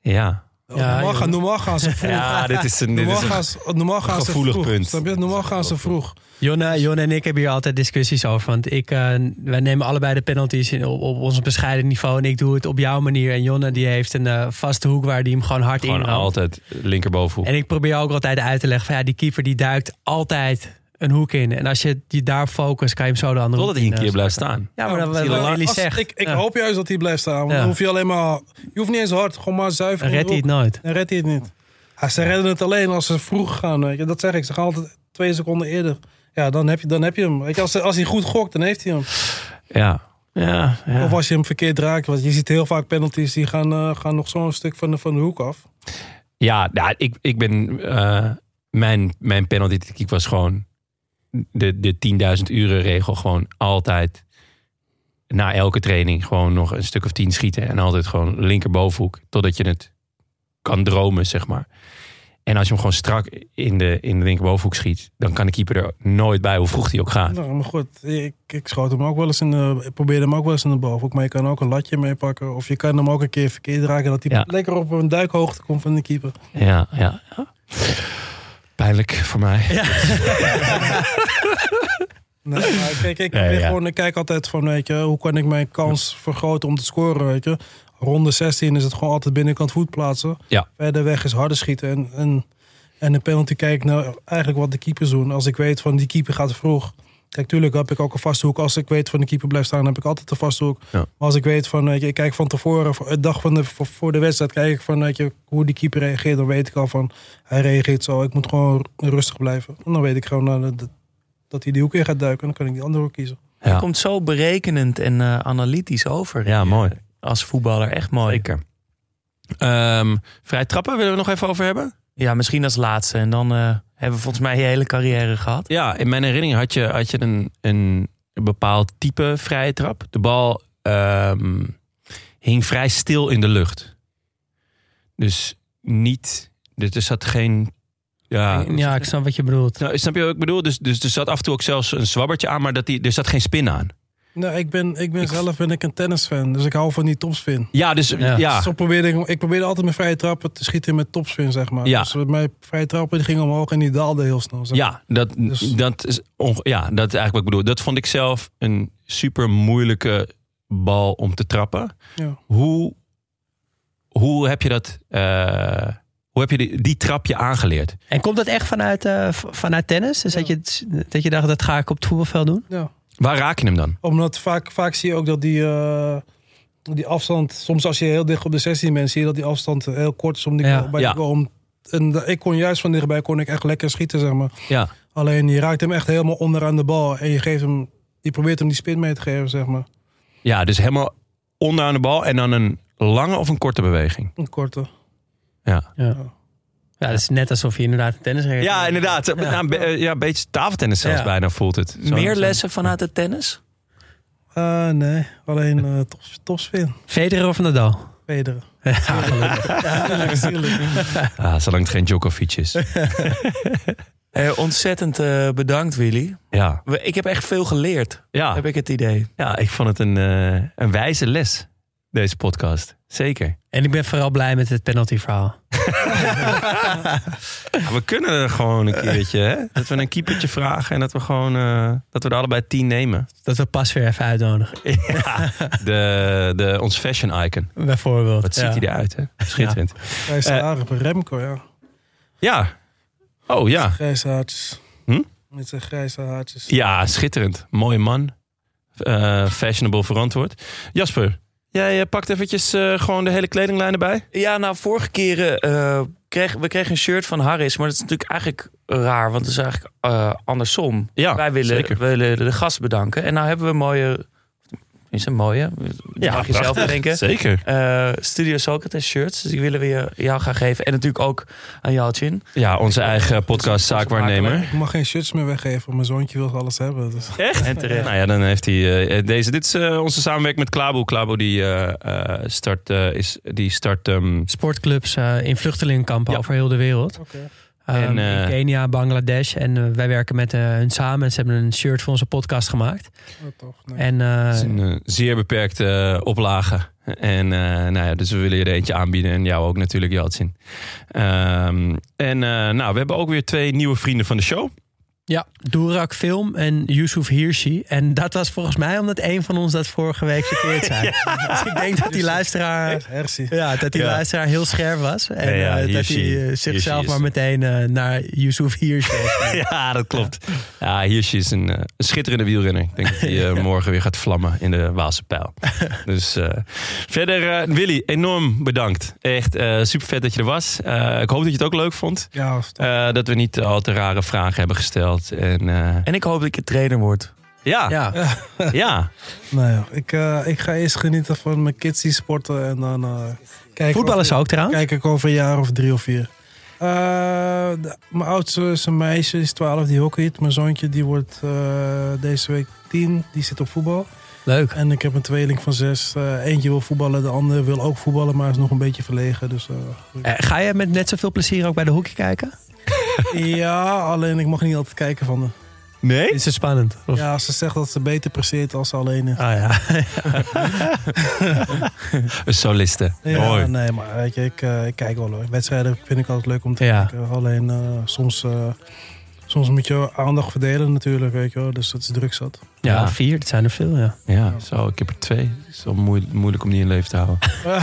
Ja. Ja, normaal, gaan, normaal gaan ze vroeg. ja, dit is een, dit normaal is gaan een ze, normaal gaan ze gevoelig vroeg. punt. Snap je? Normaal gaan ze vroeg. Jonne, Jonne en ik hebben hier altijd discussies over. Want ik, eh, wij nemen allebei de penalties in, op, op ons bescheiden niveau. En ik doe het op jouw manier. En Jonne die heeft een eh, vaste hoek waar die hem gewoon hard gewoon in altijd linkerbovenhoek. En ik probeer ook altijd uit te leggen van ja, die keeper die duikt altijd een hoek in. En als je die daar focust, kan je hem zo de andere Totdat hij een keer eh, blijft staan. Ja, maar Ja, dat Willy als- zegt. Ik, ik Ja. hoop juist dat hij blijft staan. Want Ja. dan hoef je alleen maar... Je hoeft niet eens hard. Gewoon maar zuiver. Dan redt hij het nooit. Dan redt hij het niet. Ja, ze redden het alleen als ze vroeg gaan. Weet je. Dat zeg ik. Ze gaan altijd twee seconden eerder. Ja, dan heb je, dan heb je hem. Weet je, als, als hij goed gokt, dan heeft hij hem. Ja. Ja, ja. Of als je hem verkeerd raakt. Want je ziet heel vaak penalties die gaan, eh, gaan nog zo'n stuk van de, van de hoek af. Ja, nou, ik, ik ben. eh, mijn, mijn penalty tactiek was gewoon. De, de 10.000 uren regel. Gewoon altijd. Na elke training. Gewoon nog een stuk of 10 schieten. En altijd gewoon linkerbovenhoek. Totdat je het kan dromen, zeg maar. En als je hem gewoon strak in de, in de linkerbovenhoek schiet. dan kan de keeper er nooit bij, hoe vroeg hij ook gaat. Nou, maar goed, ik, ik schoot hem ook wel eens in de... Ik probeerde hem ook wel eens in de bovenhoek. Maar je kan ook een latje meepakken. Of je kan hem ook een keer verkeerd raken. Dat hij Ja. lekker op een duikhoogte komt van de keeper. Ja, ja, ja. Pijnlijk voor mij. Nee, maar kijk, ik, Ja, ja. Gewoon, ik kijk altijd van, weet je, hoe kan ik mijn kans vergroten om te scoren, weet je. Ronde 16 is het gewoon altijd binnenkant voet plaatsen. Ja. Verder weg is harder schieten. En, en, en de penalty kijk ik nou eigenlijk wat de keepers doen. Als ik weet van die keeper gaat vroeg. Kijk, tuurlijk heb ik ook een vaste hoek. Als ik weet van de keeper blijft staan, heb ik altijd een vaste hoek. Ja. Maar als ik weet van, ik kijk van tevoren, het dag van de, voor, de wedstrijd, kijk ik van, weet je, hoe die keeper reageert. Dan weet ik al van, hij reageert zo. Ik moet gewoon rustig blijven. En dan weet ik gewoon nou, dat, dat hij die hoek in gaat duiken. En dan kan ik die andere hoek kiezen. Ja, komt zo berekenend en eh, analytisch over. ja mooi. Als voetballer, echt mooi. Zeker. Ehm vrij trappen willen we nog even over hebben? Ja, misschien als laatste. En dan eh, hebben we volgens mij je hele carrière gehad. Ja, in mijn herinnering had je, had je een, een bepaald type vrije trap. De bal ehm, hing vrij stil in de lucht. Dus niet... dus Er zat geen... Ja, Ja, ik snap wat je bedoelt. Nou, snap je wat ik bedoel? Dus, dus er zat af en toe ook zelfs een zwabbertje aan, maar dat die, er zat geen spin aan. Nou, ik ben, ik ben zelf ben ik een tennisfan. Dus ik hou van die topspin. Ja, dus ja. Ja. Zo probeerde ik, ik probeerde altijd mijn vrije trappen te schieten met topspin, zeg maar. Ja. Dus mijn vrije trappen die ging omhoog en die daalde heel snel. Zeg. maar. Ja, dat, Dus- dat, is onge- ja, dat is eigenlijk wat ik bedoel. Dat vond ik zelf een super moeilijke bal om te trappen. Ja. Hoe, hoe heb je dat... eh, hoe heb je die, die trapje aangeleerd? En komt dat echt vanuit, eh, vanuit tennis? Dus dat, je, dat je dacht, dat ga ik op het voetbalveld doen? Ja. Waar raak je hem dan? Omdat vaak, vaak zie je ook dat die, eh, die afstand... Soms als je heel dicht op de 16 bent, zie je dat die afstand heel kort is om die Ja. bij Ja. om... En de- ik kon juist van dichtbij kon ik echt lekker schieten, zeg maar. Ja, Alleen je raakt hem echt helemaal onderaan de bal. En je, geeft hem, je probeert hem die spin mee te geven, zeg maar. ja dus helemaal onderaan de bal en dan een lange of een korte beweging. Een korte. Ja, Ja. Ja, dat is net alsof je inderdaad een tennisracket ja inderdaad. Ja. Ja, een be- eh, ja, een beetje tafeltennis zelfs Ja. bijna voelt het. Zo- Meer lessen vanuit het tennis? Eh, nee, alleen eh top, topspin. Federer of Nadal? Federer. Ah, zolang het geen Djokovic is. Eh, ontzettend eh, bedankt, Willy. Ja, Ik heb echt veel geleerd, ja. heb ik het idee. ja ik vond het een, eh, een wijze les, deze podcast. Zeker. En ik ben vooral blij met het penaltyverhaal. Ja, we kunnen er gewoon een keertje, hè? Dat we een keepertje vragen en dat we gewoon eh, dat we er allebei tien nemen. Dat we pas weer even uitnodigen. Ja, de, de, ons fashion icon. Bijvoorbeeld. Wat ziet ja. hij eruit, hè? Schitterend. Grijze Eh. haren, Remco, ja. Ja. Oh ja. Grijze haartjes. Hm? Met zijn grijze haartjes. Ja, schitterend. Mooie man. Eh, fashionable verantwoord. Jasper, jij eh, pakt eventjes eh, gewoon de hele kledinglijn erbij. Ja, nou, vorige keren eh, kregen, we kregen een shirt van Harris, maar dat is natuurlijk eigenlijk raar, want het is eigenlijk andersom. Ja, Wij willen, willen de gast bedanken. En nou hebben we mooie, is een mooie, mag je zelf bedenken. Zeker. Eh, Studio Socrates shirts, dus die willen we jou gaan geven. En natuurlijk ook aan Jalcin. Ja, onze eigen podcast zaakwaarnemer. Ik mag geen shirts meer weggeven. Mijn zoontje wil alles hebben. Dus. Echt? En terecht. Nou ja, dan heeft hij eh, deze. Dit is eh, onze samenwerking met Klabo. Klabo die eh, eh, start, eh, is, die start ehm, Sportclubs eh, in vluchtelingenkampen Ja. over heel de wereld. Ehm, En, eh, in Kenia, Bangladesh. En eh, wij werken met eh, hun samen. Ze hebben een shirt voor onze podcast gemaakt. Oh, tof. Nee. En eh, Het is een eh, zeer beperkte eh, oplage. En eh, nou ja, dus we willen je er eentje aanbieden. En jou ook natuurlijk, Jeltsin. Ehm en eh, nou, we hebben ook weer twee nieuwe vrienden van de show. Ja, Doerak Film en Yusuf Hirsi. En dat was volgens mij omdat een van ons dat vorige week verkeerd zei. Dus ik denk dat die luisteraar... Ja, dat die Ja. luisteraar heel scherp was. En Ja, ja, eh, dat hij eh, zichzelf is- maar meteen eh, naar Yusuf Hirsi heeft. Ja, dat klopt. Ja, Hirschi is een, een schitterende wielrenner. Ik denk dat hij morgen weer gaat vlammen in de Waalse pijl. Dus eh, verder, Willy, enorm bedankt. Echt super vet dat je er was. Eh, ik hoop dat je het ook leuk vond. Ja, dat we niet al te rare vragen hebben gesteld. En eh, En ik hoop dat ik een trainer word. ja, ja. Ja. Nou ja, ik, eh, ik ga eerst genieten van mijn kids die sporten. En dan eh kijken Voetballen ze ook trouwens? Kijk ik over een jaar of drie of vier. Eh, de- mijn oudste is een meisje, die is 12, die hockeyt. Mijn zoontje die wordt eh, deze week 10, die zit op voetbal. Leuk. En ik heb een tweeling van zes. Eentje wil voetballen, de andere wil ook voetballen, maar is nog een beetje verlegen. Dus, ga je met net zoveel plezier ook bij de hockey kijken? Ja, alleen ik mag niet altijd kijken van de. Nee? Is het spannend? Of- Ja, ze zegt dat ze beter presteert als ze alleen is. Ah ja. Een soliste. Ja, Mooi. nee, maar weet je, ik, eh, ik kijk wel hoor. Wedstrijden vind ik altijd leuk om te Ja. kijken. Alleen eh, soms, eh, soms moet je aandacht verdelen natuurlijk, weet je wel. Dus het is druk zat. ja, Ja. vier, dat zijn er veel, ja. Ja, zo, ik heb er twee. Het is wel moeilijk, moeilijk om die in leven te houden.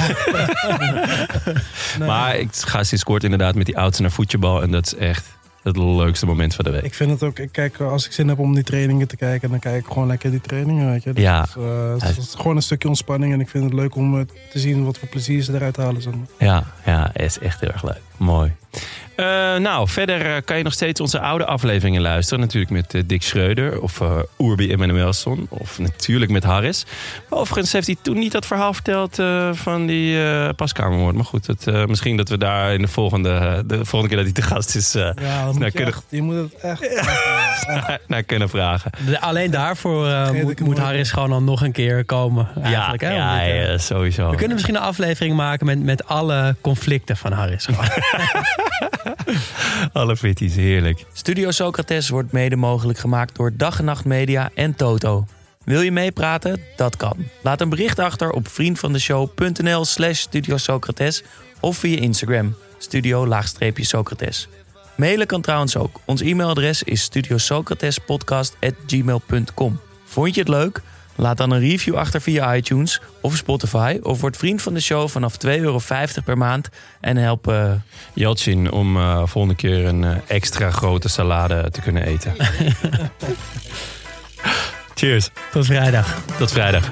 Nee, Maar ik ga sinds kort inderdaad met die oudste naar voetbal. En dat is echt het leukste moment van de week. Ik vind het ook, ik kijk, als ik zin heb om die trainingen te kijken, dan kijk ik gewoon lekker die trainingen, weet je. Dus Ja. het, is, eh, het is gewoon een stukje ontspanning en ik vind het leuk om eh, te zien wat voor plezier ze eruit halen. Zeg maar. Ja, ja, is echt heel erg leuk. Mooi. Eh, nou, verder eh, kan je nog steeds onze oude afleveringen luisteren. Natuurlijk met eh, Dick Schreuder of Urbi Emanuelson. Of natuurlijk met Harris. Overigens heeft hij toen niet dat verhaal verteld eh, van die eh paskamermoord. Maar goed, het, eh, misschien dat we daar in de volgende, de volgende keer dat hij te gast is... eh, Ja, dan Nou, moet je, kunnen- echt, je moet het echt... naar kunnen vragen. De- alleen daarvoor eh, moet, moet. Harris gewoon al nog een keer komen. Eigenlijk, ja, hè, ja, dit, ja, sowieso. We kunnen misschien een aflevering maken met, met alle conflicten van Harris. Alle fitties, heerlijk. Studio Socrates wordt mede mogelijk gemaakt door Dag en Nacht Media en Toto. Wil je meepraten? Dat kan. Laat een bericht achter op vriendvandeshow.nl slash Studio Socrates of via Instagram, studio-socrates. Mailen kan trouwens ook. Ons e-mailadres is studiosocratespodcast.gmail.com. Vond je het leuk? Laat dan een review achter via iTunes of Spotify... of word vriend van de show vanaf 2,50 euro per maand... en help Jeltsin om eh, volgende keer een eh, extra grote salade te kunnen eten. Cheers. Tot vrijdag. Tot vrijdag.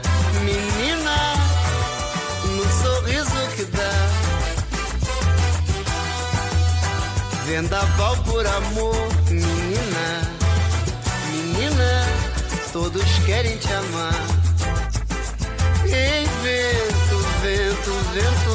Vendaval por amor, menina, menina, todos querem te amar. Ei, vento, vento, vento